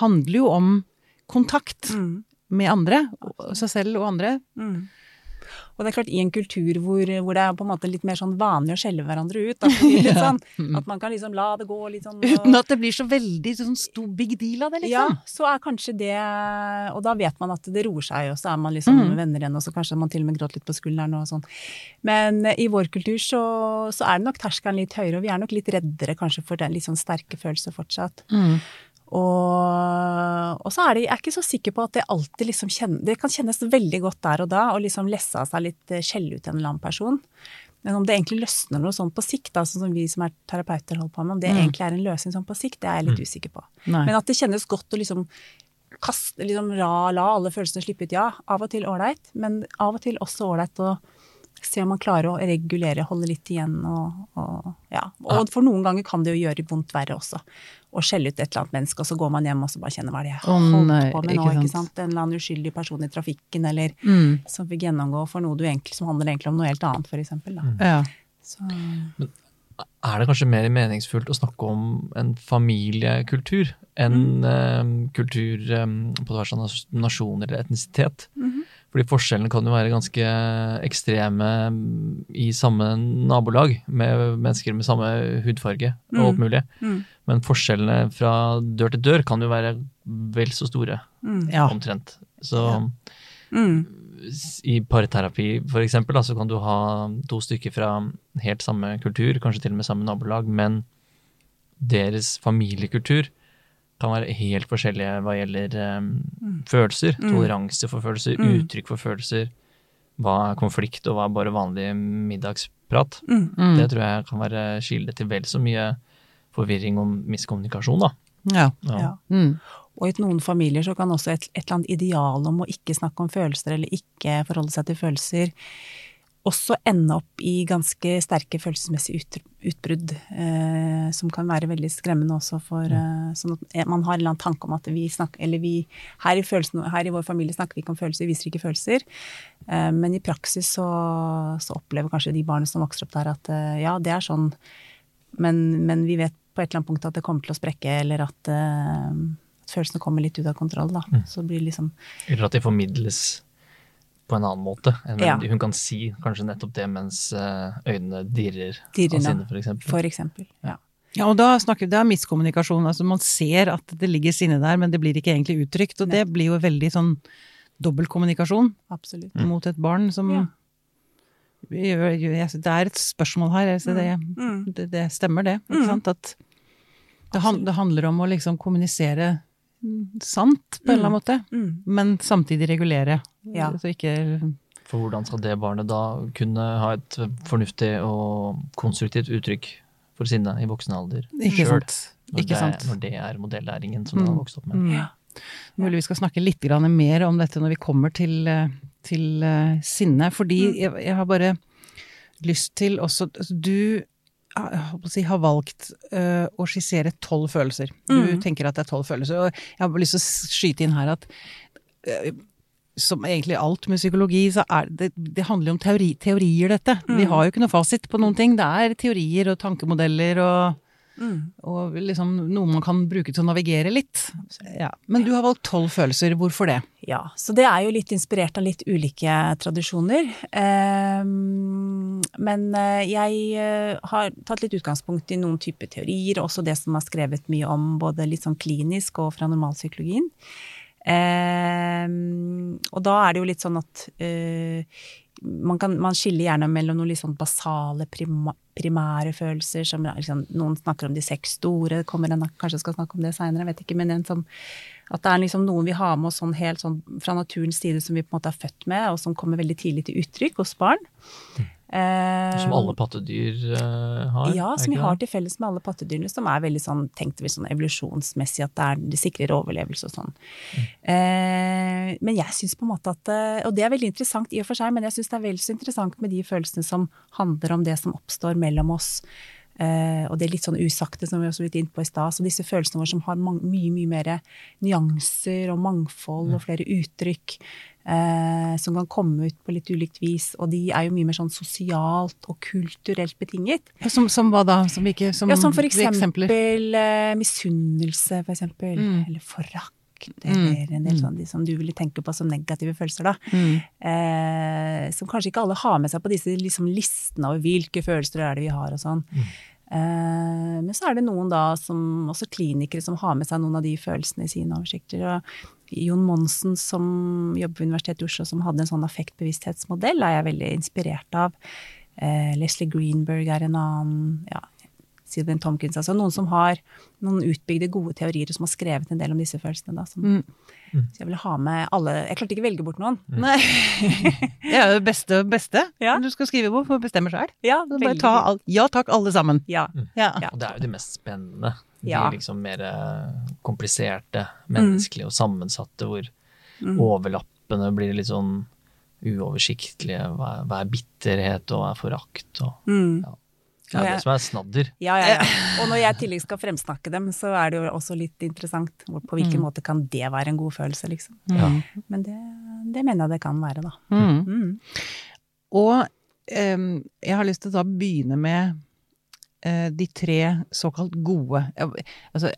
handler jo om kontakt Mm. med andre, seg selv og andre. Mm. Og det er klart, i en kultur hvor, hvor det er på en måte litt mer sånn vanlig å skjelle hverandre ut, da, litt sånn, at man kan liksom la det gå litt sånn og, Uten at det blir så veldig sånn stor big deal av det, Ja, liksom. så er kanskje det Og da vet man at det roer seg, og så er man liksom Mm. venner igjen, og så kanskje man til og med gråter litt på skulderen og sånn. Men eh, i vår kultur så, så er det nok terskelen litt høyere, og vi er nok litt reddere kanskje for den litt sånn sterke følelsen fortsatt. Mm. Og, og så er det, jeg er ikke så sikker på at det alltid liksom kjennes Det kan kjennes veldig godt der og da, å liksom lesse av seg litt, skjell skjelle ut en eller annen person. Men om det egentlig løsner noe sånn på sikt, da, sånn som vi som er terapeuter holder på med, om det Mm. egentlig er en løsning sånn på sikt, det er jeg litt usikker på. Nei. Men at det kjennes godt å liksom kaste, liksom ra, la alle følelsene slippe ut, ja. Av og til ålreit, men av og til også ålreit å se om man klarer å regulere, holde litt igjen og, og ja. Og for noen ganger kan det jo gjøre vondt verre også. Å skjelle ut et eller annet menneske, og så går man hjem og så bare kjenner hva er det jeg har holdt på med nå, ikke sant. En eller annen uskyldig person i trafikken, eller Mm. som fikk gjennomgå for noe du egentlig, som handler egentlig om noe helt annet, for eksempel. Ja. Så, Er det kanskje mer meningsfullt å snakke om en familiekultur enn Mm. uh, kultur um, på tvers av nas- nasjoner eller etnisitet? Mhm. Fordi forskjellene kan jo være ganske ekstreme mm, i samme nabolag, med mennesker med samme hudfarge og alt mulig. mm, Men forskjellene fra dør til dør kan jo være vel så store, mm, ja. omtrent. Så mm, i parterapi for eksempel, da, så kan du ha to stykker fra helt samme kultur, kanskje til og med samme nabolag, men deres familiekultur kan være helt forskjellige hva gjelder eh, følelser. Mm. Toleranse for følelser, Mm. uttrykk for følelser. Hva er konflikt, og hva er bare vanlig middagsprat. mm, Mm. Det tror jeg kan være kilde til vel så mye forvirring og miskommunikasjon, da. Ja. Ja. ja. Mm. Og i noen familier så kan også et, et eller annet ideal om å ikke snakke om følelser eller ikke forholde seg til følelser, også ende opp i ganske sterke følelsesmessige utbrudd, eh, som kan være veldig skremmende også for eh, Sånn at man har en eller annen tanke om at vi snakker Eller vi her i, følelsen, her i vår familie snakker vi ikke om følelser, vi viser ikke følelser. Eh, men i praksis så, så opplever kanskje de barna som vokser opp der at eh, ja, det er sånn, men, men vi vet på et eller annet punkt at det kommer til å sprekke, eller at, eh, at følelsene kommer litt ut av kontroll. Da. Så blir liksom Eller at de formidles på en annen måte. enn Ja. Hun kan si kanskje nettopp det mens eh, øynene dirrer Dirrer, av sinne, for eksempel. For eksempel. Ja. Ja, og da snakker vi, det er miskommunikasjon. Altså man ser at det ligger sinne der, men det blir ikke egentlig uttrykt. Og det blir jo veldig sånn dobbeltkommunikasjon Absolutt. mot et barn som Ja. Det er et spørsmål her. Så det, Mm. det, det stemmer, det. Ikke Mm. sant? At det, det handler om å liksom kommunisere mm, sant, på en eller annen måte. Mm. Men samtidig regulere. Ja. Så ikke For hvordan skal det barnet da kunne ha et fornuftig og konstruktivt uttrykk for sinne i voksen alder Ikke selv, sant. Når, Ikke det, sant. når det er modellæringen som den har vokst opp med. Mm. Ja. Mulig vi skal snakke litt mer om dette når vi kommer til, til eh, sinne. Fordi Mm. jeg, jeg har bare lyst til også altså, Du å si, har valgt uh, å skissere tolv følelser. Du Mm. tenker at det er tolv følelser. Og jeg har bare lyst til å skyte inn her at uh, som egentlig alt med psykologi, så er det, det handler jo om teori, teorier, dette. Vi Mm. har jo ikke noe fasit på noen ting. Det er teorier og tankemodeller og Mm. og liksom noe man kan bruke til å navigere litt. Ja. Men du har valgt tolv følelser, hvorfor det? Ja, så det er jo litt inspirert av litt ulike tradisjoner. Ehm, men eh, jeg eh, har tatt litt utgangspunkt i noen typer teorier, også det som er skrevet mye om både litt sånn klinisk og fra normalpsykologien. Ehm, og da er det jo litt sånn at eh, man, kan, man skiller gjerne mellom noen litt sånn basale, prima, primære følelser, som liksom, noen snakker om de seks store, kommer en kanskje skal snakke om det seinere, vet ikke, men en som at det er liksom noen vi har med oss sånn helt sånn fra naturens side som vi på en måte er født med, og som kommer veldig tidlig til uttrykk hos barn. Eh, Som alle pattedyr eh, har? ja, som vi har til felles med alle pattedyrene, som er veldig sånn, tenkt sånn evolusjonsmessig, at det, er, det sikrer overlevelse og sånn. Eh, men jeg syns på en måte at eh, Og det er veldig interessant i og for seg, men jeg syns det er vel så interessant med de følelsene som handler om det som oppstår mellom oss. Eh, og det er litt sånn usagte, som vi også litt inn på i stad. Så disse følelsene våre som har mange, mye, mye mer nyanser og mangfold og flere uttrykk. Eh, som kan komme ut på litt ulikt vis. Og de er jo mye mer sånn sosialt og kulturelt betinget. Som, som hva da? Som ikke som, Ja, som for eksempel eh, misunnelse, for eksempel. Mm. Eller forakt. eller en del sånn de som du ville tenke på som negative følelser, da. Mm. Eh, som kanskje ikke alle har med seg på disse liksom, listene over hvilke følelser er det vi har og sånn. Eh, men så er det noen da, som, også klinikere, som har med seg noen av de følelsene i sine oversikter. Og Jon Monsen, som jobber ved Universitetet i Oslo, som hadde en sånn affektbevissthetsmodell, er jeg veldig inspirert av. Eh, Leslie Greenberg er en annen. ja, Sylvain Tomkins, altså Noen som har noen utbygde, gode teorier, og som har skrevet en del om disse følelsene. Da, som, Mm. Så jeg vil ha med alle Jeg klarte ikke å velge bort noen. Nei. Det er jo det beste beste Ja. du skal skrive på, for å bestemme sjøl. Ja, Bare ta all, ja takk, alle sammen. Ja. Mm. Ja. Og det er jo det mest spennende. De Ja. liksom mer eh, kompliserte, menneskelige og sammensatte, hvor Mm. overlappene blir litt sånn uoversiktlige. Hva er, hva er bitterhet, og hva er forakt? Og, Mm. ja. Det er det som er snadder. Ja, ja, ja. Og når jeg i tillegg skal fremsnakke dem, så er det jo også litt interessant. På hvilken måte kan det være en god følelse, liksom. Ja. Men det, det mener jeg det kan være, da. Mm. Mm. Og um, jeg har lyst til å da begynne med de tre såkalt gode altså,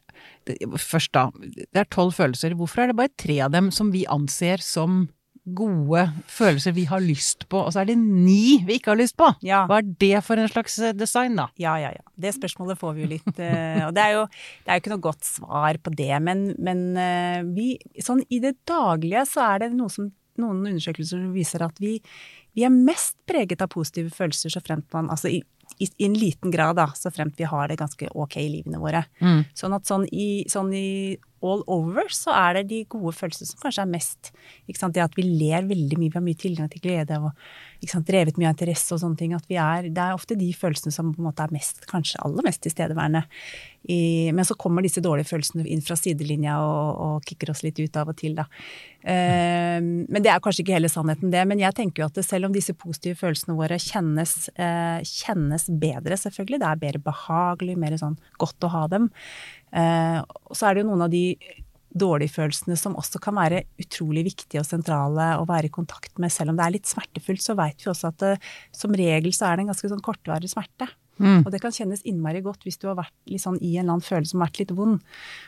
Først, da. Det er tolv følelser. Hvorfor er det bare tre av dem som vi anser som gode følelser vi har lyst på, og så er det ni vi ikke har lyst på? Ja. Hva er det for en slags eh, design, da? Ja, ja, ja. Det spørsmålet får vi jo litt. eh, Og det er jo, det er jo ikke noe godt svar på det, men, men eh, vi, sånn i det daglige så er det noe som, noen undersøkelser som viser at vi, vi er mest preget av positive følelser så fremt man Altså i, i, i en liten grad, da, så fremt vi har det ganske ok i livene våre. Mm. Sånn at sånn i, sånn i all over så er det de gode følelsene som kanskje er mest. Ikke sant? Det at vi ler veldig mye, vi har mye tilgang til glede og sant? drevet mye av interesse og sånne ting. At vi er, det er ofte de følelsene som på en måte er mest, kanskje aller mest tilstedeværende. I, men så kommer disse dårlige følelsene inn fra sidelinja og, og kicker oss litt ut av og til, da. Eh, men det er kanskje ikke hele sannheten, det. Men jeg tenker jo at det, selv om disse positive følelsene våre kjennes, eh, kjennes bedre, selvfølgelig, det er bedre behagelig, mer sånn godt å ha dem, eh, så er det jo noen av de dårlige følelsene som også kan være utrolig viktige og sentrale å være i kontakt med. Selv om det er litt smertefullt, så vet vi også at det, som regel så er det en ganske sånn kortvarig smerte. Mm. Og det kan kjennes innmari godt hvis du har vært sånn i en eller annen følelse som har vært litt vond,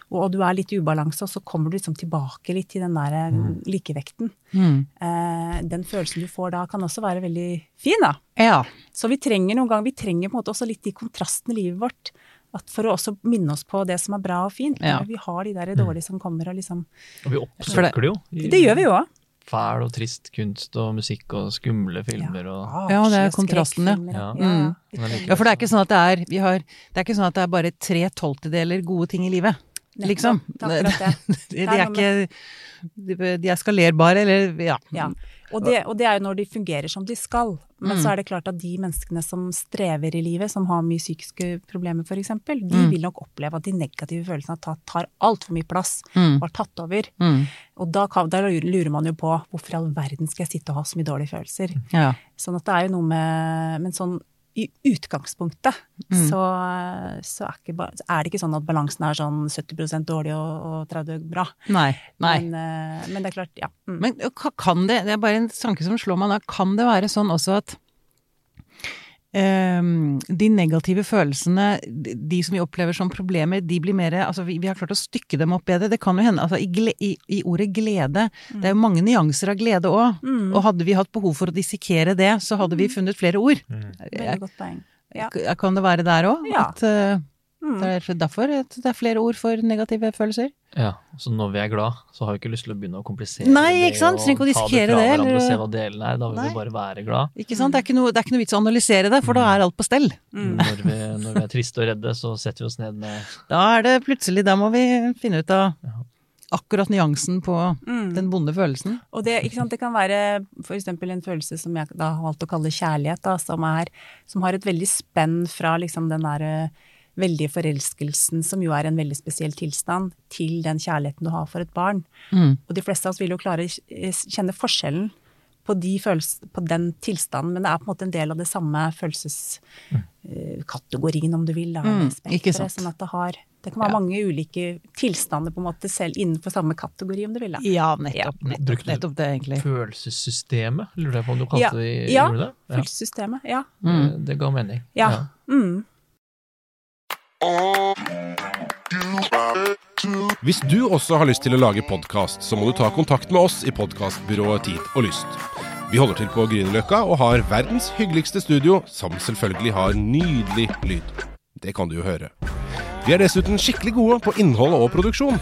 og, og du er litt i ubalanse, og så kommer du liksom tilbake litt til den der mm. likevekten. Mm. Eh, den følelsen du får da, kan også være veldig fin, da. Ja. Så vi trenger noen gang, vi trenger på en måte også litt de kontrastene i livet vårt. At for å også minne oss på det som er bra og fint. Ja. Vi har de der dårlige som kommer og liksom Og vi oppsøker det jo. i Det gjør vi jo òg. Fæl og trist kunst og musikk og skumle filmer og Ja, det er kontrasten, ja. Ja. Mm. Ja, for det er ikke sånn at det er vi har, Det er ikke sånn at det er bare tre tolvtedeler gode ting i livet. Liksom. Det det. De, er ikke de, de er skalerbare, eller ja. Og det, og det er jo når de fungerer som de skal. Men Mm. så er det klart at de menneskene som strever i livet, som har mye psykiske problemer f.eks., de Mm. vil nok oppleve at de negative følelsene tar, tar altfor mye plass Mm. og har tatt over. Mm. Og da, kan, da lurer man jo på hvorfor i all verden skal jeg sitte og ha så mye dårlige følelser. ja. Sånn at det er jo noe med Men sånn i utgangspunktet Mm. så, så er, ikke, er det ikke sånn at balansen er sånn 70 dårlig og, og 30 bra. Nei. Nei. Men, eh, men det er klart, ja. Mm. Men kan det, det er bare en tanke som slår meg da, kan det være sånn også at de negative følelsene, de, som vi opplever som problemer, de blir mer Altså, vi, vi har klart å stykke dem opp bedre. Det kan jo hende Altså, i, gle, i, i ordet glede, det er jo mange nyanser av glede òg. Mm. Og hadde vi hatt behov for å dissekere det, så hadde vi funnet flere ord. Veldig godt poeng. Ja. Kan det være der òg? Ja. At eh, Mm. det er derfor det er flere ord for negative følelser? Ja, så når vi er glad, så har vi ikke lyst til å begynne å komplisere Nei, ikke sant? det og ta det fra det, hverandre og se hva delen er. Da vil Nei. vi bare være glad. Ikke sant? Det er ikke noe, det er ikke noe vits å analysere det, for da er alt på stell. Mm. Når, vi, når vi er triste og redde, så setter vi oss ned med Da er det plutselig, da må vi finne ut av akkurat nyansen på Mm. den vonde følelsen. Og det, ikke sant, det kan være for eksempel en følelse som jeg da har valgt å kalle kjærlighet, da, som, er, som har et veldig spenn fra liksom den der eh, veldige forelskelsen, som jo er en veldig spesiell tilstand, til den kjærligheten du har for et barn. Mm. Og de fleste av oss vil jo klare å kjenne forskjellen på, de følels- på den tilstanden, men det er på en måte en del av det samme følelseskategorien, om du vil, da, Mm, ikke sant. sånn at det har det kan være Ja. mange ulike tilstander på en måte selv innenfor samme kategori, om du vil. da. Ja, nettopp. Nettopp, Brukte nettopp det, egentlig. følelsessystemet, lurer jeg på om du kalte Ja. det? Ja. Ja. Følelsessystemet, ja. Mm. Det, ga mening. Ja. Mm. Hvis du også har lyst til å lage podkast, så må du ta kontakt med oss i podkastbyrået Tid og Lyst. Vi holder til på Grünerløkka og har verdens hyggeligste studio, som selvfølgelig har nydelig lyd. Det kan du jo høre. Vi er dessuten skikkelig gode på innhold og produksjon.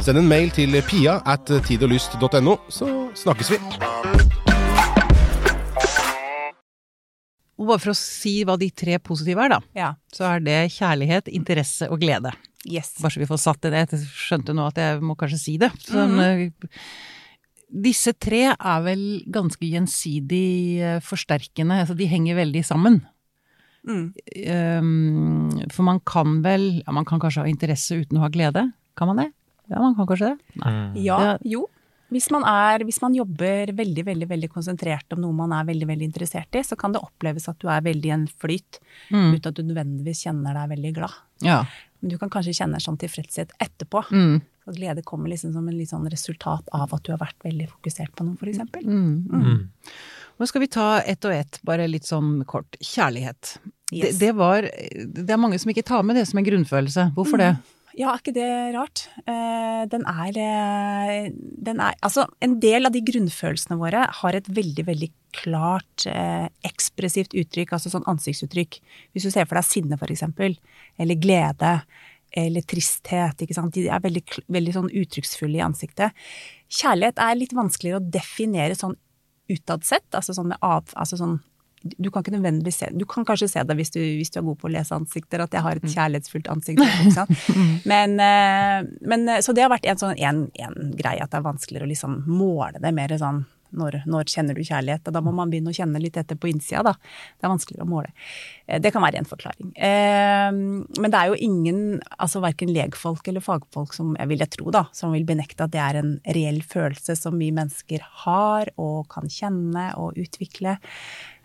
Send en mail til pia at tidoglyst.no, så snakkes vi. Og bare for å si hva de tre positive er, da, Ja. så er det kjærlighet, interesse og glede. Yes. Bare så vi får satt det ned. Jeg skjønte nå at jeg må kanskje si det. Sånn, eh, disse tre er vel ganske gjensidig eh, forsterkende, altså de henger veldig sammen. Mm. Um, for man kan vel Ja, man kan kanskje ha interesse uten å ha glede? Kan man det? Ja, man kan kanskje det. Mm. Ja, Ja. jo. Hvis man, er, hvis man jobber veldig veldig, veldig konsentrert om noe man er veldig veldig interessert i, så kan det oppleves at du er veldig i en flyt, Mm. uten at du nødvendigvis kjenner deg veldig glad. Ja. Men du kan kanskje kjenne sånn tilfredshet etterpå. Mm. Og glede kommer liksom som en litt sånn resultat av at du har vært veldig fokusert på noe, f.eks. Mm. Mm. Nå skal vi ta ett og ett, bare litt sånn kort. Kjærlighet. Yes. Det, det var Det er mange som ikke tar med det som en grunnfølelse. Hvorfor det? Ja, er ikke det rart? Eh, den er eh, Den er Altså, en del av de grunnfølelsene våre har et veldig, veldig klart eh, ekspressivt uttrykk, altså sånn ansiktsuttrykk. Hvis du ser for deg sinne, eksempel, eller glede, eller tristhet, ikke sant. De er veldig, veldig sånn uttrykksfulle i ansiktet. Kjærlighet er litt vanskeligere å definere sånn utad sett, altså sånn med av... Altså sånn du kan ikke nødvendigvis se Du kan kanskje se det hvis du, hvis du er god på å lese ansikter, at jeg har et kjærlighetsfullt ansikt. Men, eh, men, eh, så det har vært en sånn en, en greie at det er vanskeligere å liksom måle det mer sånn når, når kjenner du kjærlighet? Og da må man begynne å kjenne litt etter på innsida, da. Det er vanskeligere å måle. Eh, Det kan være en forklaring. Men det er jo ingen, altså verken legfolk eller fagfolk som, jeg vil jeg tro, da, som vil benekte at det er en reell følelse som vi mennesker har og kan kjenne og utvikle.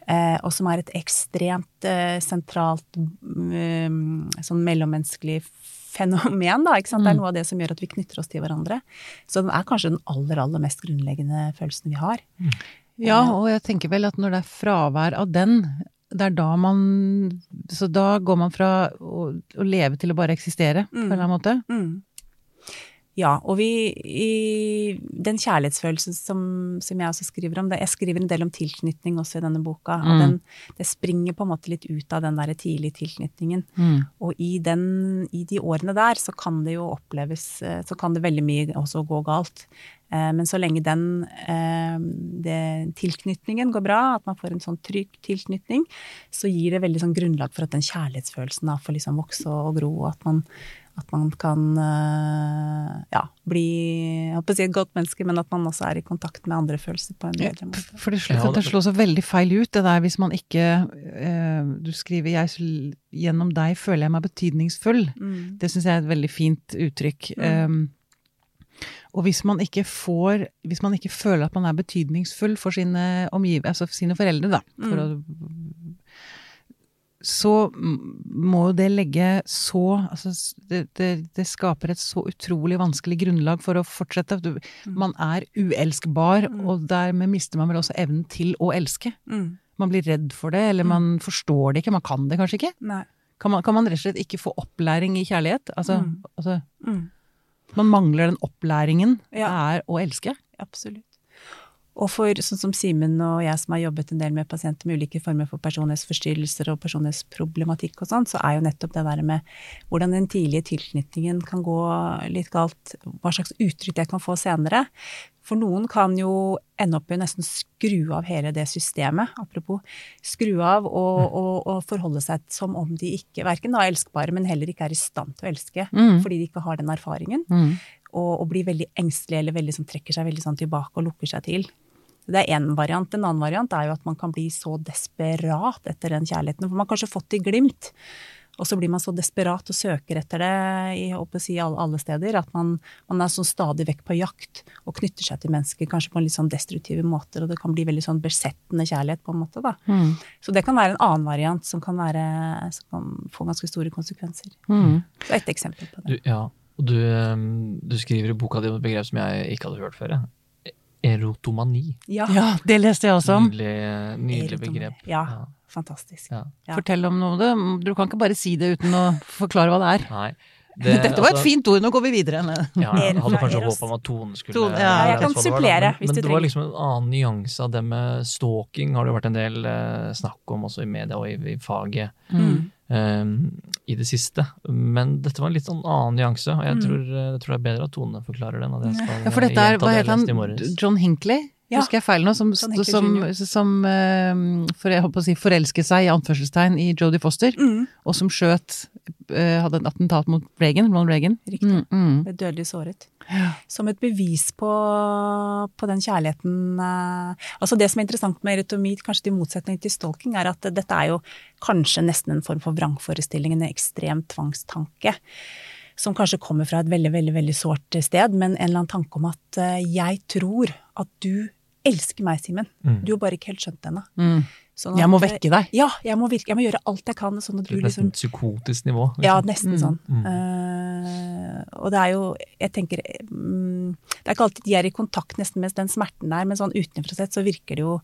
Eh, og som er et ekstremt eh, sentralt mm, sånn mellommenneskelig fenomen, da. Ikke sant? Det er noe av det som gjør at vi knytter oss til hverandre. Så den er kanskje den aller, aller mest grunnleggende følelsen vi har. Ja, og jeg tenker vel at når det er fravær av den, det er da man Så da går man fra å, å leve til å bare eksistere, på en eller annen måte. Ja, og vi i Den kjærlighetsfølelsen som, som jeg også skriver om, det, jeg skriver en del om tilknytning også i denne boka. og Mm. den, Det springer på en måte litt ut av den der tidlige tilknytningen. Mm. Og i, den, i de årene der så kan det jo oppleves eh, Så kan det veldig mye også gå galt. Eh, Men så lenge den eh, det, tilknytningen går bra, at man får en sånn trygg tilknytning, så gir det veldig sånn grunnlag for at den kjærlighetsfølelsen da får liksom vokse og gro, og at man, at man kan eh, ja, bli jeg håper å si et godt menneske, men at man også er i kontakt med andre følelser på en bedre måte. For det, slår, det slår så veldig feil ut, det der hvis man ikke eh, Du skriver jeg, 'gjennom deg føler jeg meg betydningsfull'. Mm. Det syns jeg er et veldig fint uttrykk. Um, og hvis man ikke får Hvis man ikke føler at man er betydningsfull for sine omgiv... Altså sine foreldre, da. For å, så må jo det legge så Altså det, det, det skaper et så utrolig vanskelig grunnlag for å fortsette. Du, man er uelskbar, og dermed mister man vel også evnen til å elske. Mm. Man blir redd for det, eller man forstår det ikke. Man kan det kanskje ikke. Kan man, kan man rett og slett ikke få opplæring i kjærlighet? Altså, Mm. altså Mm. man mangler den opplæringen det er å elske. Absolutt. Og for sånn som Simen og jeg som har jobbet en del med pasienter med ulike former for personlighetsforstyrrelser og personlighetsproblematikk og sånn, så er jo nettopp det der med hvordan den tidlige tilknytningen kan gå litt galt, hva slags uttrykk jeg kan få senere. For noen kan jo ende opp i å nesten skru av hele det systemet, apropos. Skru av og, og, og forholde seg som om de ikke, verken er elskbare, men heller ikke er i stand til å elske, Mm. fordi de ikke har den erfaringen Mm. Og, og blir veldig engstelig eller veldig, sånn, trekker seg veldig sånn tilbake og lukker seg til. Det er én variant. En annen variant er jo at man kan bli så desperat etter den kjærligheten. For man har kanskje fått det i glimt, og så blir man så desperat og søker etter det i å si, alle, alle steder at man, man er sånn stadig vekk på jakt og knytter seg til mennesker kanskje på en litt sånn destruktive måter, og det kan bli veldig sånn besettende kjærlighet på en måte. da. Mm. Så det kan være en annen variant som kan, være, som kan få ganske store konsekvenser. Mm. Så ett eksempel på det. Du, ja, og du, um, du skriver i boka di om et begrep som jeg ikke hadde hørt før. Erotomani. Ja, Ja, det leste jeg også om. Nydelig, nydelig begrep. Ja, fantastisk. Ja. Ja. Fortell om noe. det. Du kan ikke bare si det uten å forklare hva det er. Nei. Det- Dette var et altså- fint ord, nå går vi videre. Ja, jeg hadde kanskje håpa om at tonen skulle Tone, ja. Ja, jeg kan supplere hvis du trenger. supplere, men, hvis men du det var liksom en annen nyanse av det med stalking, har det jo vært en del eh, snakk om også i media og i, i faget Mm. Eh, i det siste. Men dette var en litt sånn annen nyanse, og jeg, Mm. tror, eh, jeg tror det er bedre at Tone forklarer den. Ja, for dette er, hva heter han. John Hinckley? Ja. Husker jeg feil nå? Som, som, som eh, for jeg å si, forelsket seg i anførselstegn i Jodie Foster, Mm. og som skjøt eh, Hadde et attentat mot Reagan, Ronald Reagan. Riktig. Mm, mm. Ble dødelig såret. Som et bevis på, på den kjærligheten eh, Altså Det som er interessant med erotomi, kanskje til motsetning til stalking, er at dette er jo kanskje nesten en form for vrangforestilling, en ekstrem tvangstanke. Som kanskje kommer fra et veldig, veldig veldig sårt sted, men en eller annen tanke om at eh, jeg tror at du elsker meg, Simen. Mm. Du har bare ikke helt skjønt det ennå. Mm. Sånn Jeg må vekke deg. Ja, jeg må, virke, jeg må gjøre alt jeg kan, sånn at du Litt liksom nesten psykotisk nivå. liksom. ja, nesten Mm, sånn. mm. Eh, og det er jo, jeg tenker um, Det er ikke alltid de er i kontakt nesten med den smerten der, men sånn utenfra sett så virker det jo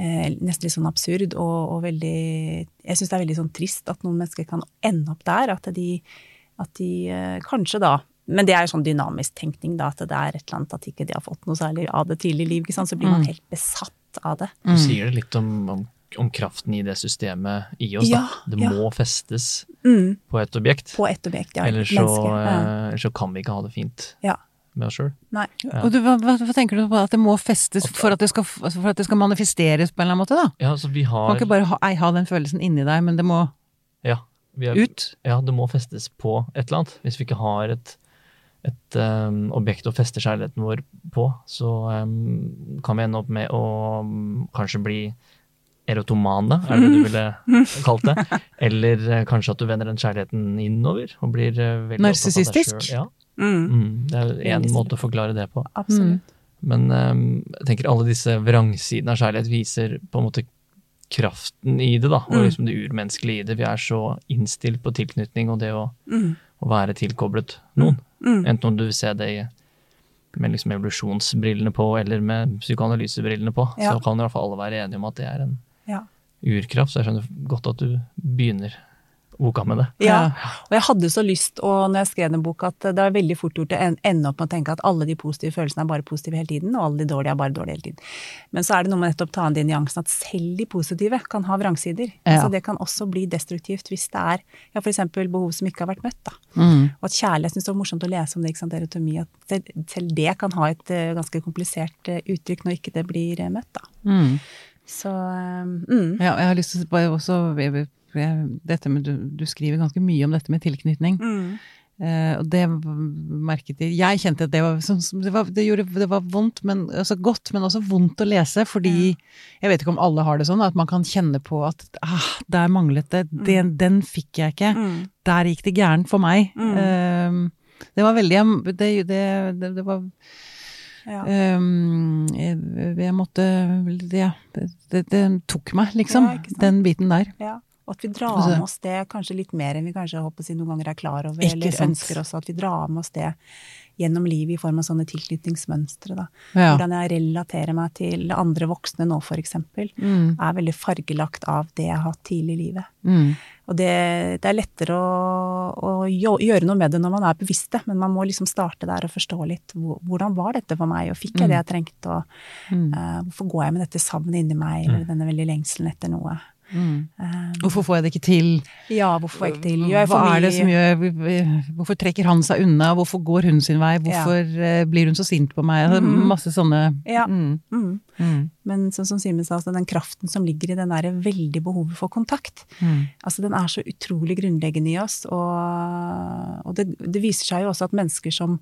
eh, nesten litt sånn absurd og, og veldig Jeg syns det er veldig sånn trist at noen mennesker kan ende opp der. At de, at de eh, kanskje da men det er sånn dynamisk tenkning, da, at det er et eller annet at ikke de har fått noe særlig av det tidlig i liv. Ikke sant? Så blir man Mm. helt besatt av det. Du sier det litt om, om, om kraften i det systemet i oss. Ja, da. Det ja. må festes Mm, på et objekt. på et objekt, ja. Ellers så. Ja. eh, ellers så kan vi ikke ha det fint Ja. med oss sjøl. Nei. Ja. Og du, hva, hva, tenker du på at det må festes for at det skal, for at det skal manifesteres på en eller annen måte, da? Ja, så vi Du har kan ikke bare ha, ei, ha den følelsen inni deg, men det må ja, vi har, ut. ja, det må festes på et eller annet. Hvis vi ikke har et, et um, objekt å feste kjærligheten vår på, så um, kan vi ende opp med å um, kanskje bli erotomane, er det det du ville kalt det? Eller uh, kanskje at du vender den kjærligheten innover og blir uh, veldig Narsissistisk? Ja. Mm, Mm, det er én måte å forklare det på. absolutt. Men um, jeg tenker alle disse vrangsidene av kjærlighet viser på en måte kraften i det, da. Og Mm. liksom det urmenneskelige i det. Vi er så innstilt på tilknytning og det å, Mm, å være tilkoblet noen. Mm. Enten om du vil se det i, med liksom evolusjonsbrillene på, eller med psykoanalysebrillene på, Ja. så kan i hvert fall alle være enige om at det er en Ja. urkraft. Så jeg skjønner godt at du begynner boka med det. Ja, og jeg hadde så lyst, og når jeg skrev den boka, at det var veldig fort gjort å ende opp med å tenke at alle de positive følelsene er bare positive hele tiden, og alle de dårlige er bare dårlige hele tiden. Men så er det noe med nettopp ta inn de nyansene at selv de positive kan ha vrangsider. Ja. Så det kan også bli destruktivt hvis det er ja, for eksempel behov som ikke har vært møtt. Da. Mm. Og at kjærlighet, syns det var morsomt å lese om det, ikke sant, erotomi, at selv, det kan ha et eh, ganske komplisert eh, uttrykk når ikke det blir eh, møtt. Da. Mm. Så um, mm. Ja, jeg har lyst til å bare også dette med, du, du skriver ganske mye om dette med tilknytning. Mm. Eh, og det merket jeg Jeg kjente at det var, som, som- det var, det gjorde, det var vondt, men, altså godt, men også vondt å lese. Fordi jeg vet ikke om alle har det sånn, at man kan kjenne på at ah, der manglet det. Den, den fikk jeg ikke. Mm. Der gikk det gærent for meg. Mm. Eh, det var veldig Det, det, det, var Ja. Um, jeg, jeg måtte det, det, det tok meg, liksom. Ja, den biten der. Ja, og at vi drar Altså- med oss det kanskje litt mer enn vi kanskje håper å si, noen ganger er klar over, eller sant. ønsker også. At vi drar med oss det gjennom livet i form av sånne tilknytningsmønstre. Da. Ja. Hvordan jeg relaterer meg til andre voksne nå, eksempel, Mm, er veldig fargelagt av det jeg har hatt tidlig i livet. mm, Og det, det er lettere å, å gjøre noe med det når man er bevisst det, men man må liksom starte der og forstå litt hvordan var dette for meg, og fikk jeg det jeg trengte, og mm, uh, hvorfor går jeg med dette savnet inni meg, eller denne veldig lengselen etter noe. Mm. Eh, Hvorfor får jeg det ikke til? ja, hvorfor får jeg ikke til? Gjør jeg Hva er det som gjør Hvorfor trekker han seg unna? Hvorfor går hun sin vei? Hvorfor ja. blir hun så sint på meg? Altså. Masse sånne Ja. mm, Mm. Mm, Men sånn som Simen sa, altså den kraften som ligger i den der veldig behovet for kontakt, mm. altså den er så utrolig grunnleggende i oss. Og, og det, det viser seg jo også at mennesker som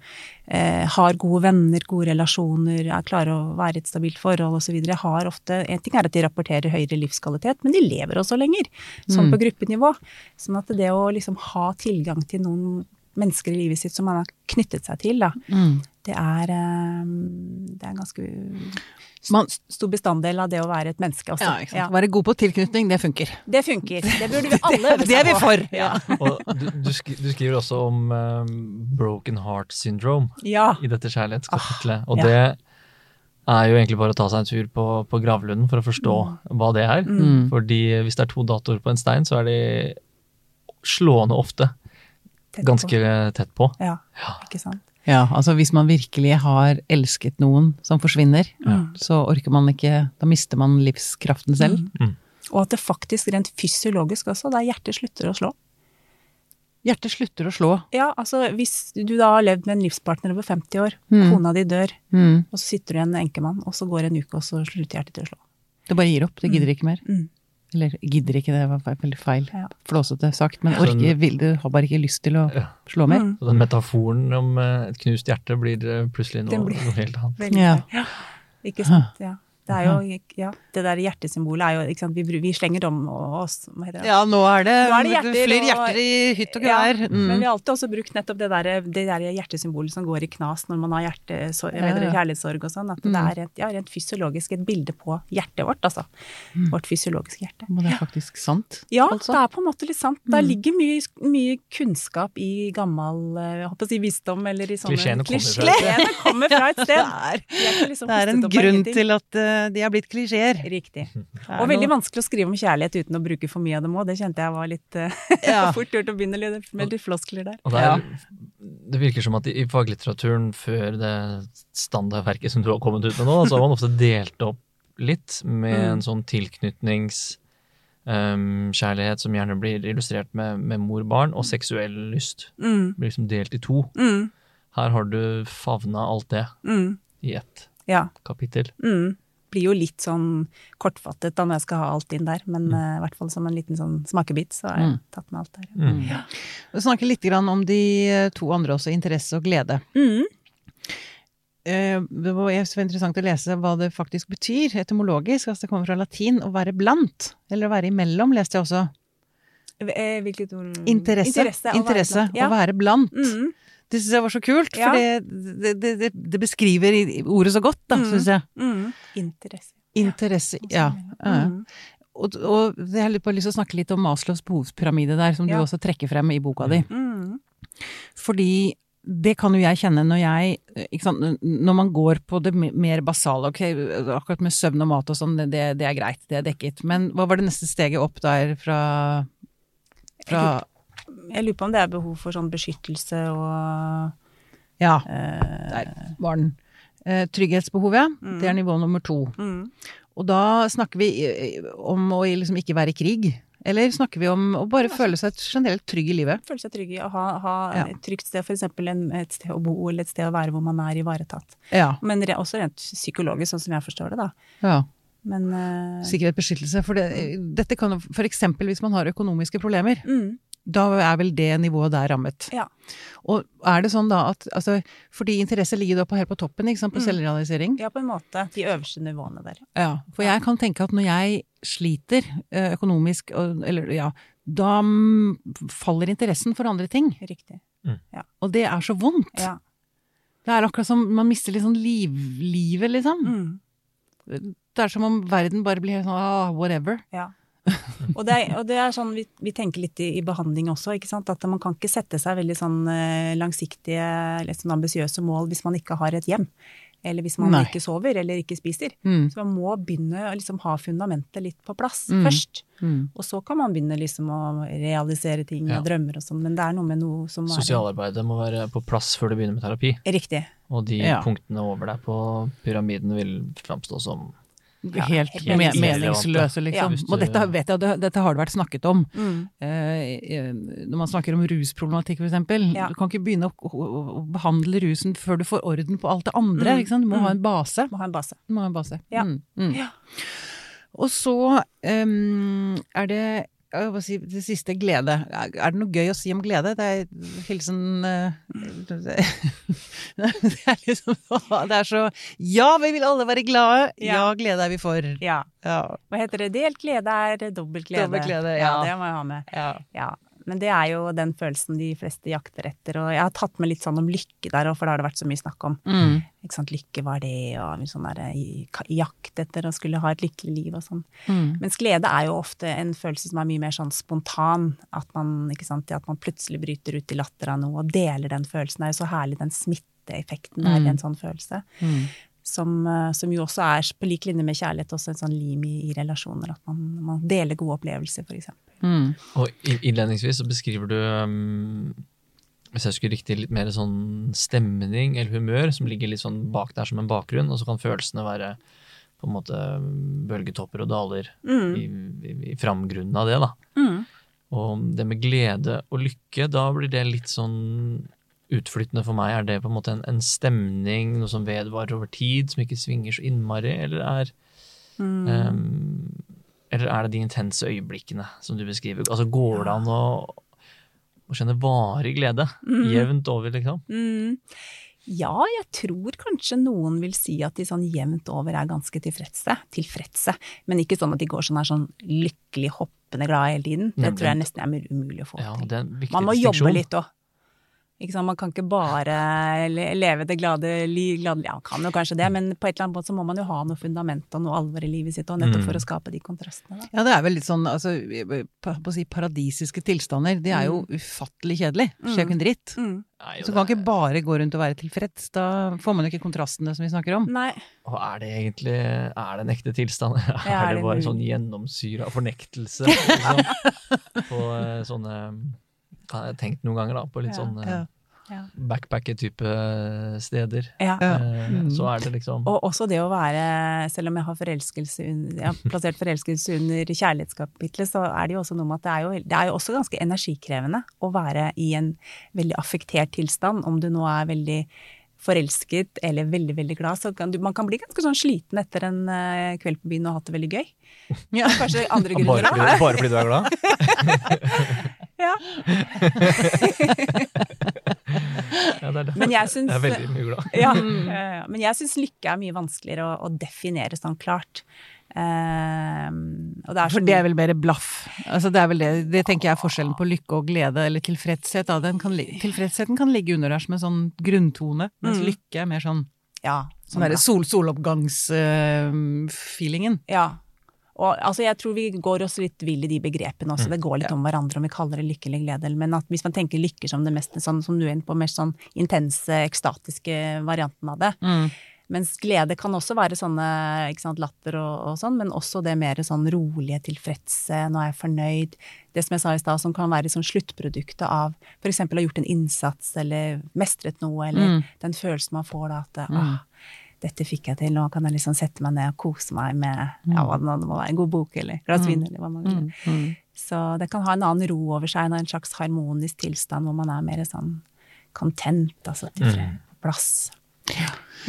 eh, har gode venner, gode relasjoner, er klare å være i et stabilt forhold osv., har ofte En ting er at de rapporterer høyere livskvalitet, men de lever også lenger. Sånn Mm. på gruppenivå. Sånn at det å liksom ha tilgang til noen mennesker i livet sitt som man har knyttet seg til, da, Mm. Det er, eh, det er en ganske Man- stor bestanddel av det å være et menneske også. Ja, ikke sant. Være god på tilknytning, det funker. Det funker. Det burde vi alle øve Det er seg vi på. for! Ja. Og du, du, skriver også om um, broken heart syndrome ja. i dette kjærlighetskapitlet. Og ja. det er jo egentlig bare å ta seg en tur på, på gravlunden for å forstå hva det er. Mm. Fordi hvis det er to datoer på en stein, så er de slående ofte tett Ganske tett på. på. Ja, ikke sant. Ja, altså hvis man virkelig har elsket noen som forsvinner, så orker man ikke Da mister man livskraften selv. Og at det faktisk rent fysiologisk også, da hjertet slutter å slå. Hjertet slutter å slå. Ja, altså hvis du da har levd med en livspartner over 50 år, Mm. kona di dør, Mm. og så sitter du igjen enkemann, og så går en uke, og så slutter hjertet til å slå. Det bare gir opp. Det gidder ikke mer. Mm. Eller gidder ikke, det var veldig feil. Ja. Flåsete sagt. Men orker, vil, du har bare ikke lyst til å Ja. slå mer. Mm. Så den metaforen om eh, et knust hjerte blir eh, plutselig noe, blir- noe helt annet. Veldig Ja. Ikke sant, ja. Det er jo, ja, det der hjertesymbolet er jo, ikke sant, vi, vi slenger om oss, hva heter det? Ja, nå er det, Nå er det hjerter, flyr hjerter i hytt og Ja, mm. Men Mm. vi har alltid også brukt nettopp det der, det der hjertesymbolet som går i knas når man har hjertesorg, Ja, ja. kjærlighetssorg og sånn. At det Mm. er et, ja, rent fysiologisk et bilde på hjertet vårt, altså. Vårt fysiologiske hjerte. Men det er faktisk sant. Ja, altså. det er på en måte litt sant. Det Mm. ligger mye, mye kunnskap i gammel eh, jeg håper å si visdom, eller i sånne Klisjeene kommer kommer fra et sted. er, De er liksom det er en grunn til at eh, de har blitt klisjeer. Riktig. Er Og veldig vanskelig å skrive om kjærlighet uten å bruke for mye av dem òg. Det kjente jeg var litt eh, Ja. fort gjort å begynne med litt floskler der. Og det, er, det virker som at i, faglitteraturen før det standardverket som du har kommet ut med nå, så har man ofte delt opp litt med Mm. en sånn tilknytningskjærlighet som gjerne blir illustrert med, med mor-barn, og seksuell lyst. Mm, blir liksom delt i to. mm, Her har du favna alt det mm. i ett Ja. kapittel. Mm. Blir jo litt sånn kortfattet da når jeg skal ha alt inn der, men Mm. uh, i hvert fall som en liten sånn smakebit, så har jeg Mm. tatt med alt der. Mm. Vi snakker litt grann om de eh, to andre også, interesse og glede. Mm. Eh, Det var så interessant å lese hva det faktisk betyr etymologisk. Altså det kommer fra latin å være blant, eller å være imellom, leste jeg også. Hvilket ord? Interesse. Interesse. å være blant. Ja. Å være blant. Det syns jeg var så kult, Ja. for det, det, det, det, det beskriver ordet så godt, da, Mm. syns jeg. Mm. Interesse. Interesse, ja. ja. Mm. Og, og jeg har lyst til å snakke litt om Maslows behovspyramide der, som du også trekker frem i boka di. Mm. Fordi det kan jo jeg kjenne når jeg sant, Når man går på det mer basale, ok, akkurat med søvn og mat og sånn, det, det er greit, det er dekket. Men hva var det neste steget opp der fra, fra Jeg lurer på om det er behov for sånn beskyttelse og Ja, eh, der var den. Eh, trygghetsbehovet, Mm. det er nivå nummer to. mm. Og da snakker vi eh, om å liksom ikke være i krig. Eller snakker vi om å bare føle seg generelt trygg i livet? Føle seg trygg i å ha, ha Ja. et trygt sted, f.eks. et sted å bo, eller et sted å være hvor man er ivaretatt. Ja. Men re, også rent psykologisk, sånn som jeg forstår det, da. ja. Men uh, Sikkerhet, beskyttelse. For det, dette kan jo f.eks. hvis man har økonomiske problemer. mm, Da er vel det nivået der rammet. Ja. Og er det sånn da at altså, Fordi interesse ligger da på, helt på toppen, ikke sant, på Mm. selvrealisering. ja, på en måte. De øverste nivåene der. Ja, For jeg kan tenke at når jeg sliter eh, økonomisk, eller ja, da mm, faller interessen for andre ting. Riktig. ja. Og det er så vondt. Ja. Det er akkurat som man mister litt sånn liv, livet, liksom. Mm. Det er som om verden bare blir sånn ah, whatever. Ja. Og det, er, og det er sånn vi, vi tenker litt i, i behandling også, ikke sant. At man kan ikke sette seg veldig sånn eh, langsiktige, litt sånn ambisiøse mål hvis man ikke har et hjem. Eller hvis man Nei. ikke sover eller ikke spiser. Mm. Så man må begynne å liksom ha fundamentet litt på plass Mm. først. Mm. Og så kan man begynne liksom å realisere ting Ja. og drømmer og sånn. Men det er noe med noe som Sosialarbeidet må være på plass før du begynner med terapi. Riktig. Og de Ja. punktene over deg på pyramiden vil framstå som Ja, helt helt me meningsløse. liksom. Ja. Og dette vet jeg, dette har det vært snakket om. Mm. Eh, eh, når man snakker om rusproblematikk, eksempel. Ja. Du kan ikke begynne å, å, å behandle rusen før du får orden på alt det andre. Mm. Du må Mm. ha en base. Må ha en base. Du må ha en base. Ja. Mm. Mm. Ja. Og så um, er det jeg må si, det siste glede. Er det noe gøy å si om glede? Det er hilsen eh, det, er liksom Det er så Ja, vi vil alle være glade! Ja, Ja. glede er vi for. Ja. Ja. Hva heter det? Delt glede er dobbelt glede. Dobbelt glede, ja. Det må jeg ha med. ja. Ja, men det er jo den følelsen de fleste jakter etter. Og jeg har tatt med litt sånn om lykke der òg, for det har det vært så mye snakk om. Mm. Ikke sant, lykke var det, og sånn der jakt etter å skulle ha et lykkelig liv og sånn. Mm. Mens glede er jo ofte en følelse som er mye mer sånn spontan. At man, sant, at man plutselig bryter ut i latter av noe og deler den følelsen. Det er jo så herlig den smitteeffekten der Mm. i en sånn følelse. Mm. Som, eh, som jo også er på lik linje med kjærlighet også en sånn lim i, i relasjoner. At man, man deler gode opplevelser, eksempel. Mm. Og innledningsvis så beskriver du um, hvis jeg skulle riktig litt mer sånn stemning eller humør som ligger litt sånn bak der som en bakgrunn, og så kan følelsene være på en måte bølgetopper og daler Mm. i, i, i framgrunnen av det, da. Mm. Og det med glede og lykke, da blir det litt sånn utflyttende for meg. Er det på en måte en, en stemning, noe som vedvarer over tid, som ikke svinger så innmari, eller er Mm. Ehm, eller er det de intense øyeblikkene som du beskriver? Altså Går det an å, å kjenne varig glede? Jevnt over, liksom? Mm. Ja, jeg tror kanskje noen vil si at de sånn jevnt over er ganske tilfredse. Tilfredse. Men ikke sånn at de går sånn er sånn lykkelig hoppende glad hele tiden. Det Nemlig. tror jeg nesten er umulig å få Ja, til. Man må jobbe litt òg. Ikke sant? Man kan ikke bare leve det glade liv Ja, kan jo kanskje det, men på et eller annet måte så må man jo ha noe fundament og noe alvor i livet sitt og nettopp Mm. for å skape de kontrastene. Da. Ja, det er vel litt sånn altså, på å si paradisiske tilstander. Det er jo ufattelig kjedelig. Det skjer jo ikke en dritt. Mm. Nei, Så kan ikke bare gå rundt og være tilfreds. Da får man jo ikke kontrastene som vi snakker om. Nei. Og er det egentlig Er det en ekte tilstand? Ja, er er det bare en sånn gjennomsyra fornektelse? Liksom? på eh, sånne jeg tenkt noen ganger, da, på litt Ja, sånn ja. Ja. backpacker-type steder. Ja. Eh, Mm. Så er det liksom Og også det å være, selv om jeg har forelskelse under, jeg har plassert forelskelse under kjærlighetskapitlet, så er det jo også noe med at det er jo, det er jo også ganske energikrevende å være i en veldig affektert tilstand, om du nå er veldig forelsket eller veldig, veldig glad, så kan du, man kan bli ganske sånn sliten etter en uh, kveld på byen og ha hatt det veldig gøy. Ja. Kanskje andre bare grunner fordi, bare fordi du er glad? Ja. Ja, det er. Men jeg syns Jeg er veldig mye glad. ja, ja. Men jeg syns lykke er mye vanskeligere å, å definere sånn klart. Ehm, og det er For det er vel mer blaff. Altså det det, det tenker jeg er forskjellen på lykke og glede, eller tilfredshet. Da. Den kan, li- tilfredsheten kan ligge under der som en sånn grunntone, mens Mm. lykke er mer sånn, ja, sånn sol, soloppgangsfeelingen. Ja. Og altså, jeg tror vi går oss litt vill i de begrepene også. Det går litt om hverandre om vi kaller det lykke eller glede. Men at hvis man tenker lykke som det mest sånn, som du er inne på, mer sånn intense, ekstatiske varianten av det. Mm. Mens glede kan også være sånne sant, latter og, og sånn, men også det mer sånn rolige, tilfredse, nå er jeg fornøyd. Det som jeg sa i stad, som kan være sånn sluttproduktet av f.eks. å ha gjort en innsats eller mestret noe, eller Mm. den følelsen man får da at Mm. åh, dette fikk jeg til, nå kan jeg liksom sette meg ned og kose meg med ja, hva det må være, en god bok eller glass vin eller hva man vil. Mm. Mm. Så det kan ha en annen ro over seg, en slags harmonisk tilstand hvor man er mer sånn content, altså til Plass.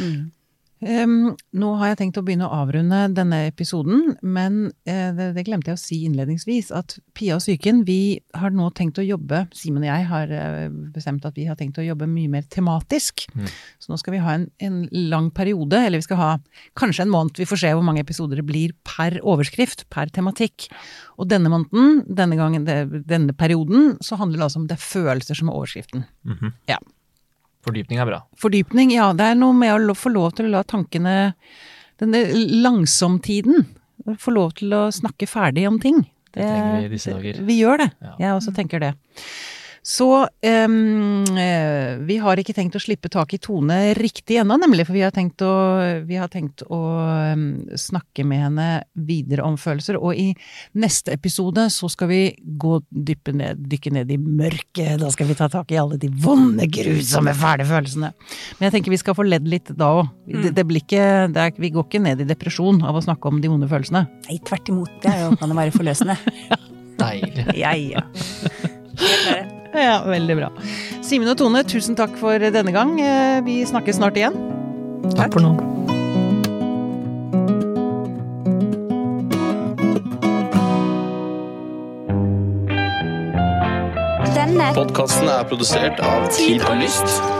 Mm. Um, nå har jeg tenkt å begynne å avrunde denne episoden, men uh, det, det glemte jeg å si innledningsvis, at Pia og psyken, vi har nå tenkt å jobbe, Simen og jeg har uh, bestemt at vi har tenkt å jobbe mye mer tematisk. Mm. Så nå skal vi ha en, en lang periode, eller vi skal ha kanskje en måned, vi får se hvor mange episoder det blir per overskrift, per tematikk. Og denne måneden, denne gangen, det, denne perioden, så handler det altså om det er følelser som er overskriften. Mhm. Ja. Fordypning er bra. Fordypning, ja. Det er noe med å få lov til å la tankene Denne langsomtiden. Få lov til å snakke ferdig om ting. Det trenger vi i disse dager. Vi gjør det. Ja. Jeg også tenker det. Så eh, vi har ikke tenkt å slippe tak i Tone riktig ennå, nemlig. For vi har tenkt å, vi har tenkt å um, snakke med henne videre om følelser. Og i neste episode så skal vi gå dyppe ned, dykke ned i mørket. Da skal vi ta tak i alle de vonde, grusomme, fæle følelsene. Men jeg tenker vi skal få ledd litt da òg. Det, det blir ikke det er, Vi går ikke ned i depresjon av å snakke om de vonde følelsene. Nei, tvert imot. Det er jo, kan det være forløsende. Deilig. Ja, ja. Ja, veldig bra. Simen og Tone, tusen takk for denne gang. Eh, Vi snakkes snart igjen. Takk for nå. Denne Podkasten er produsert av Tid og Lyst.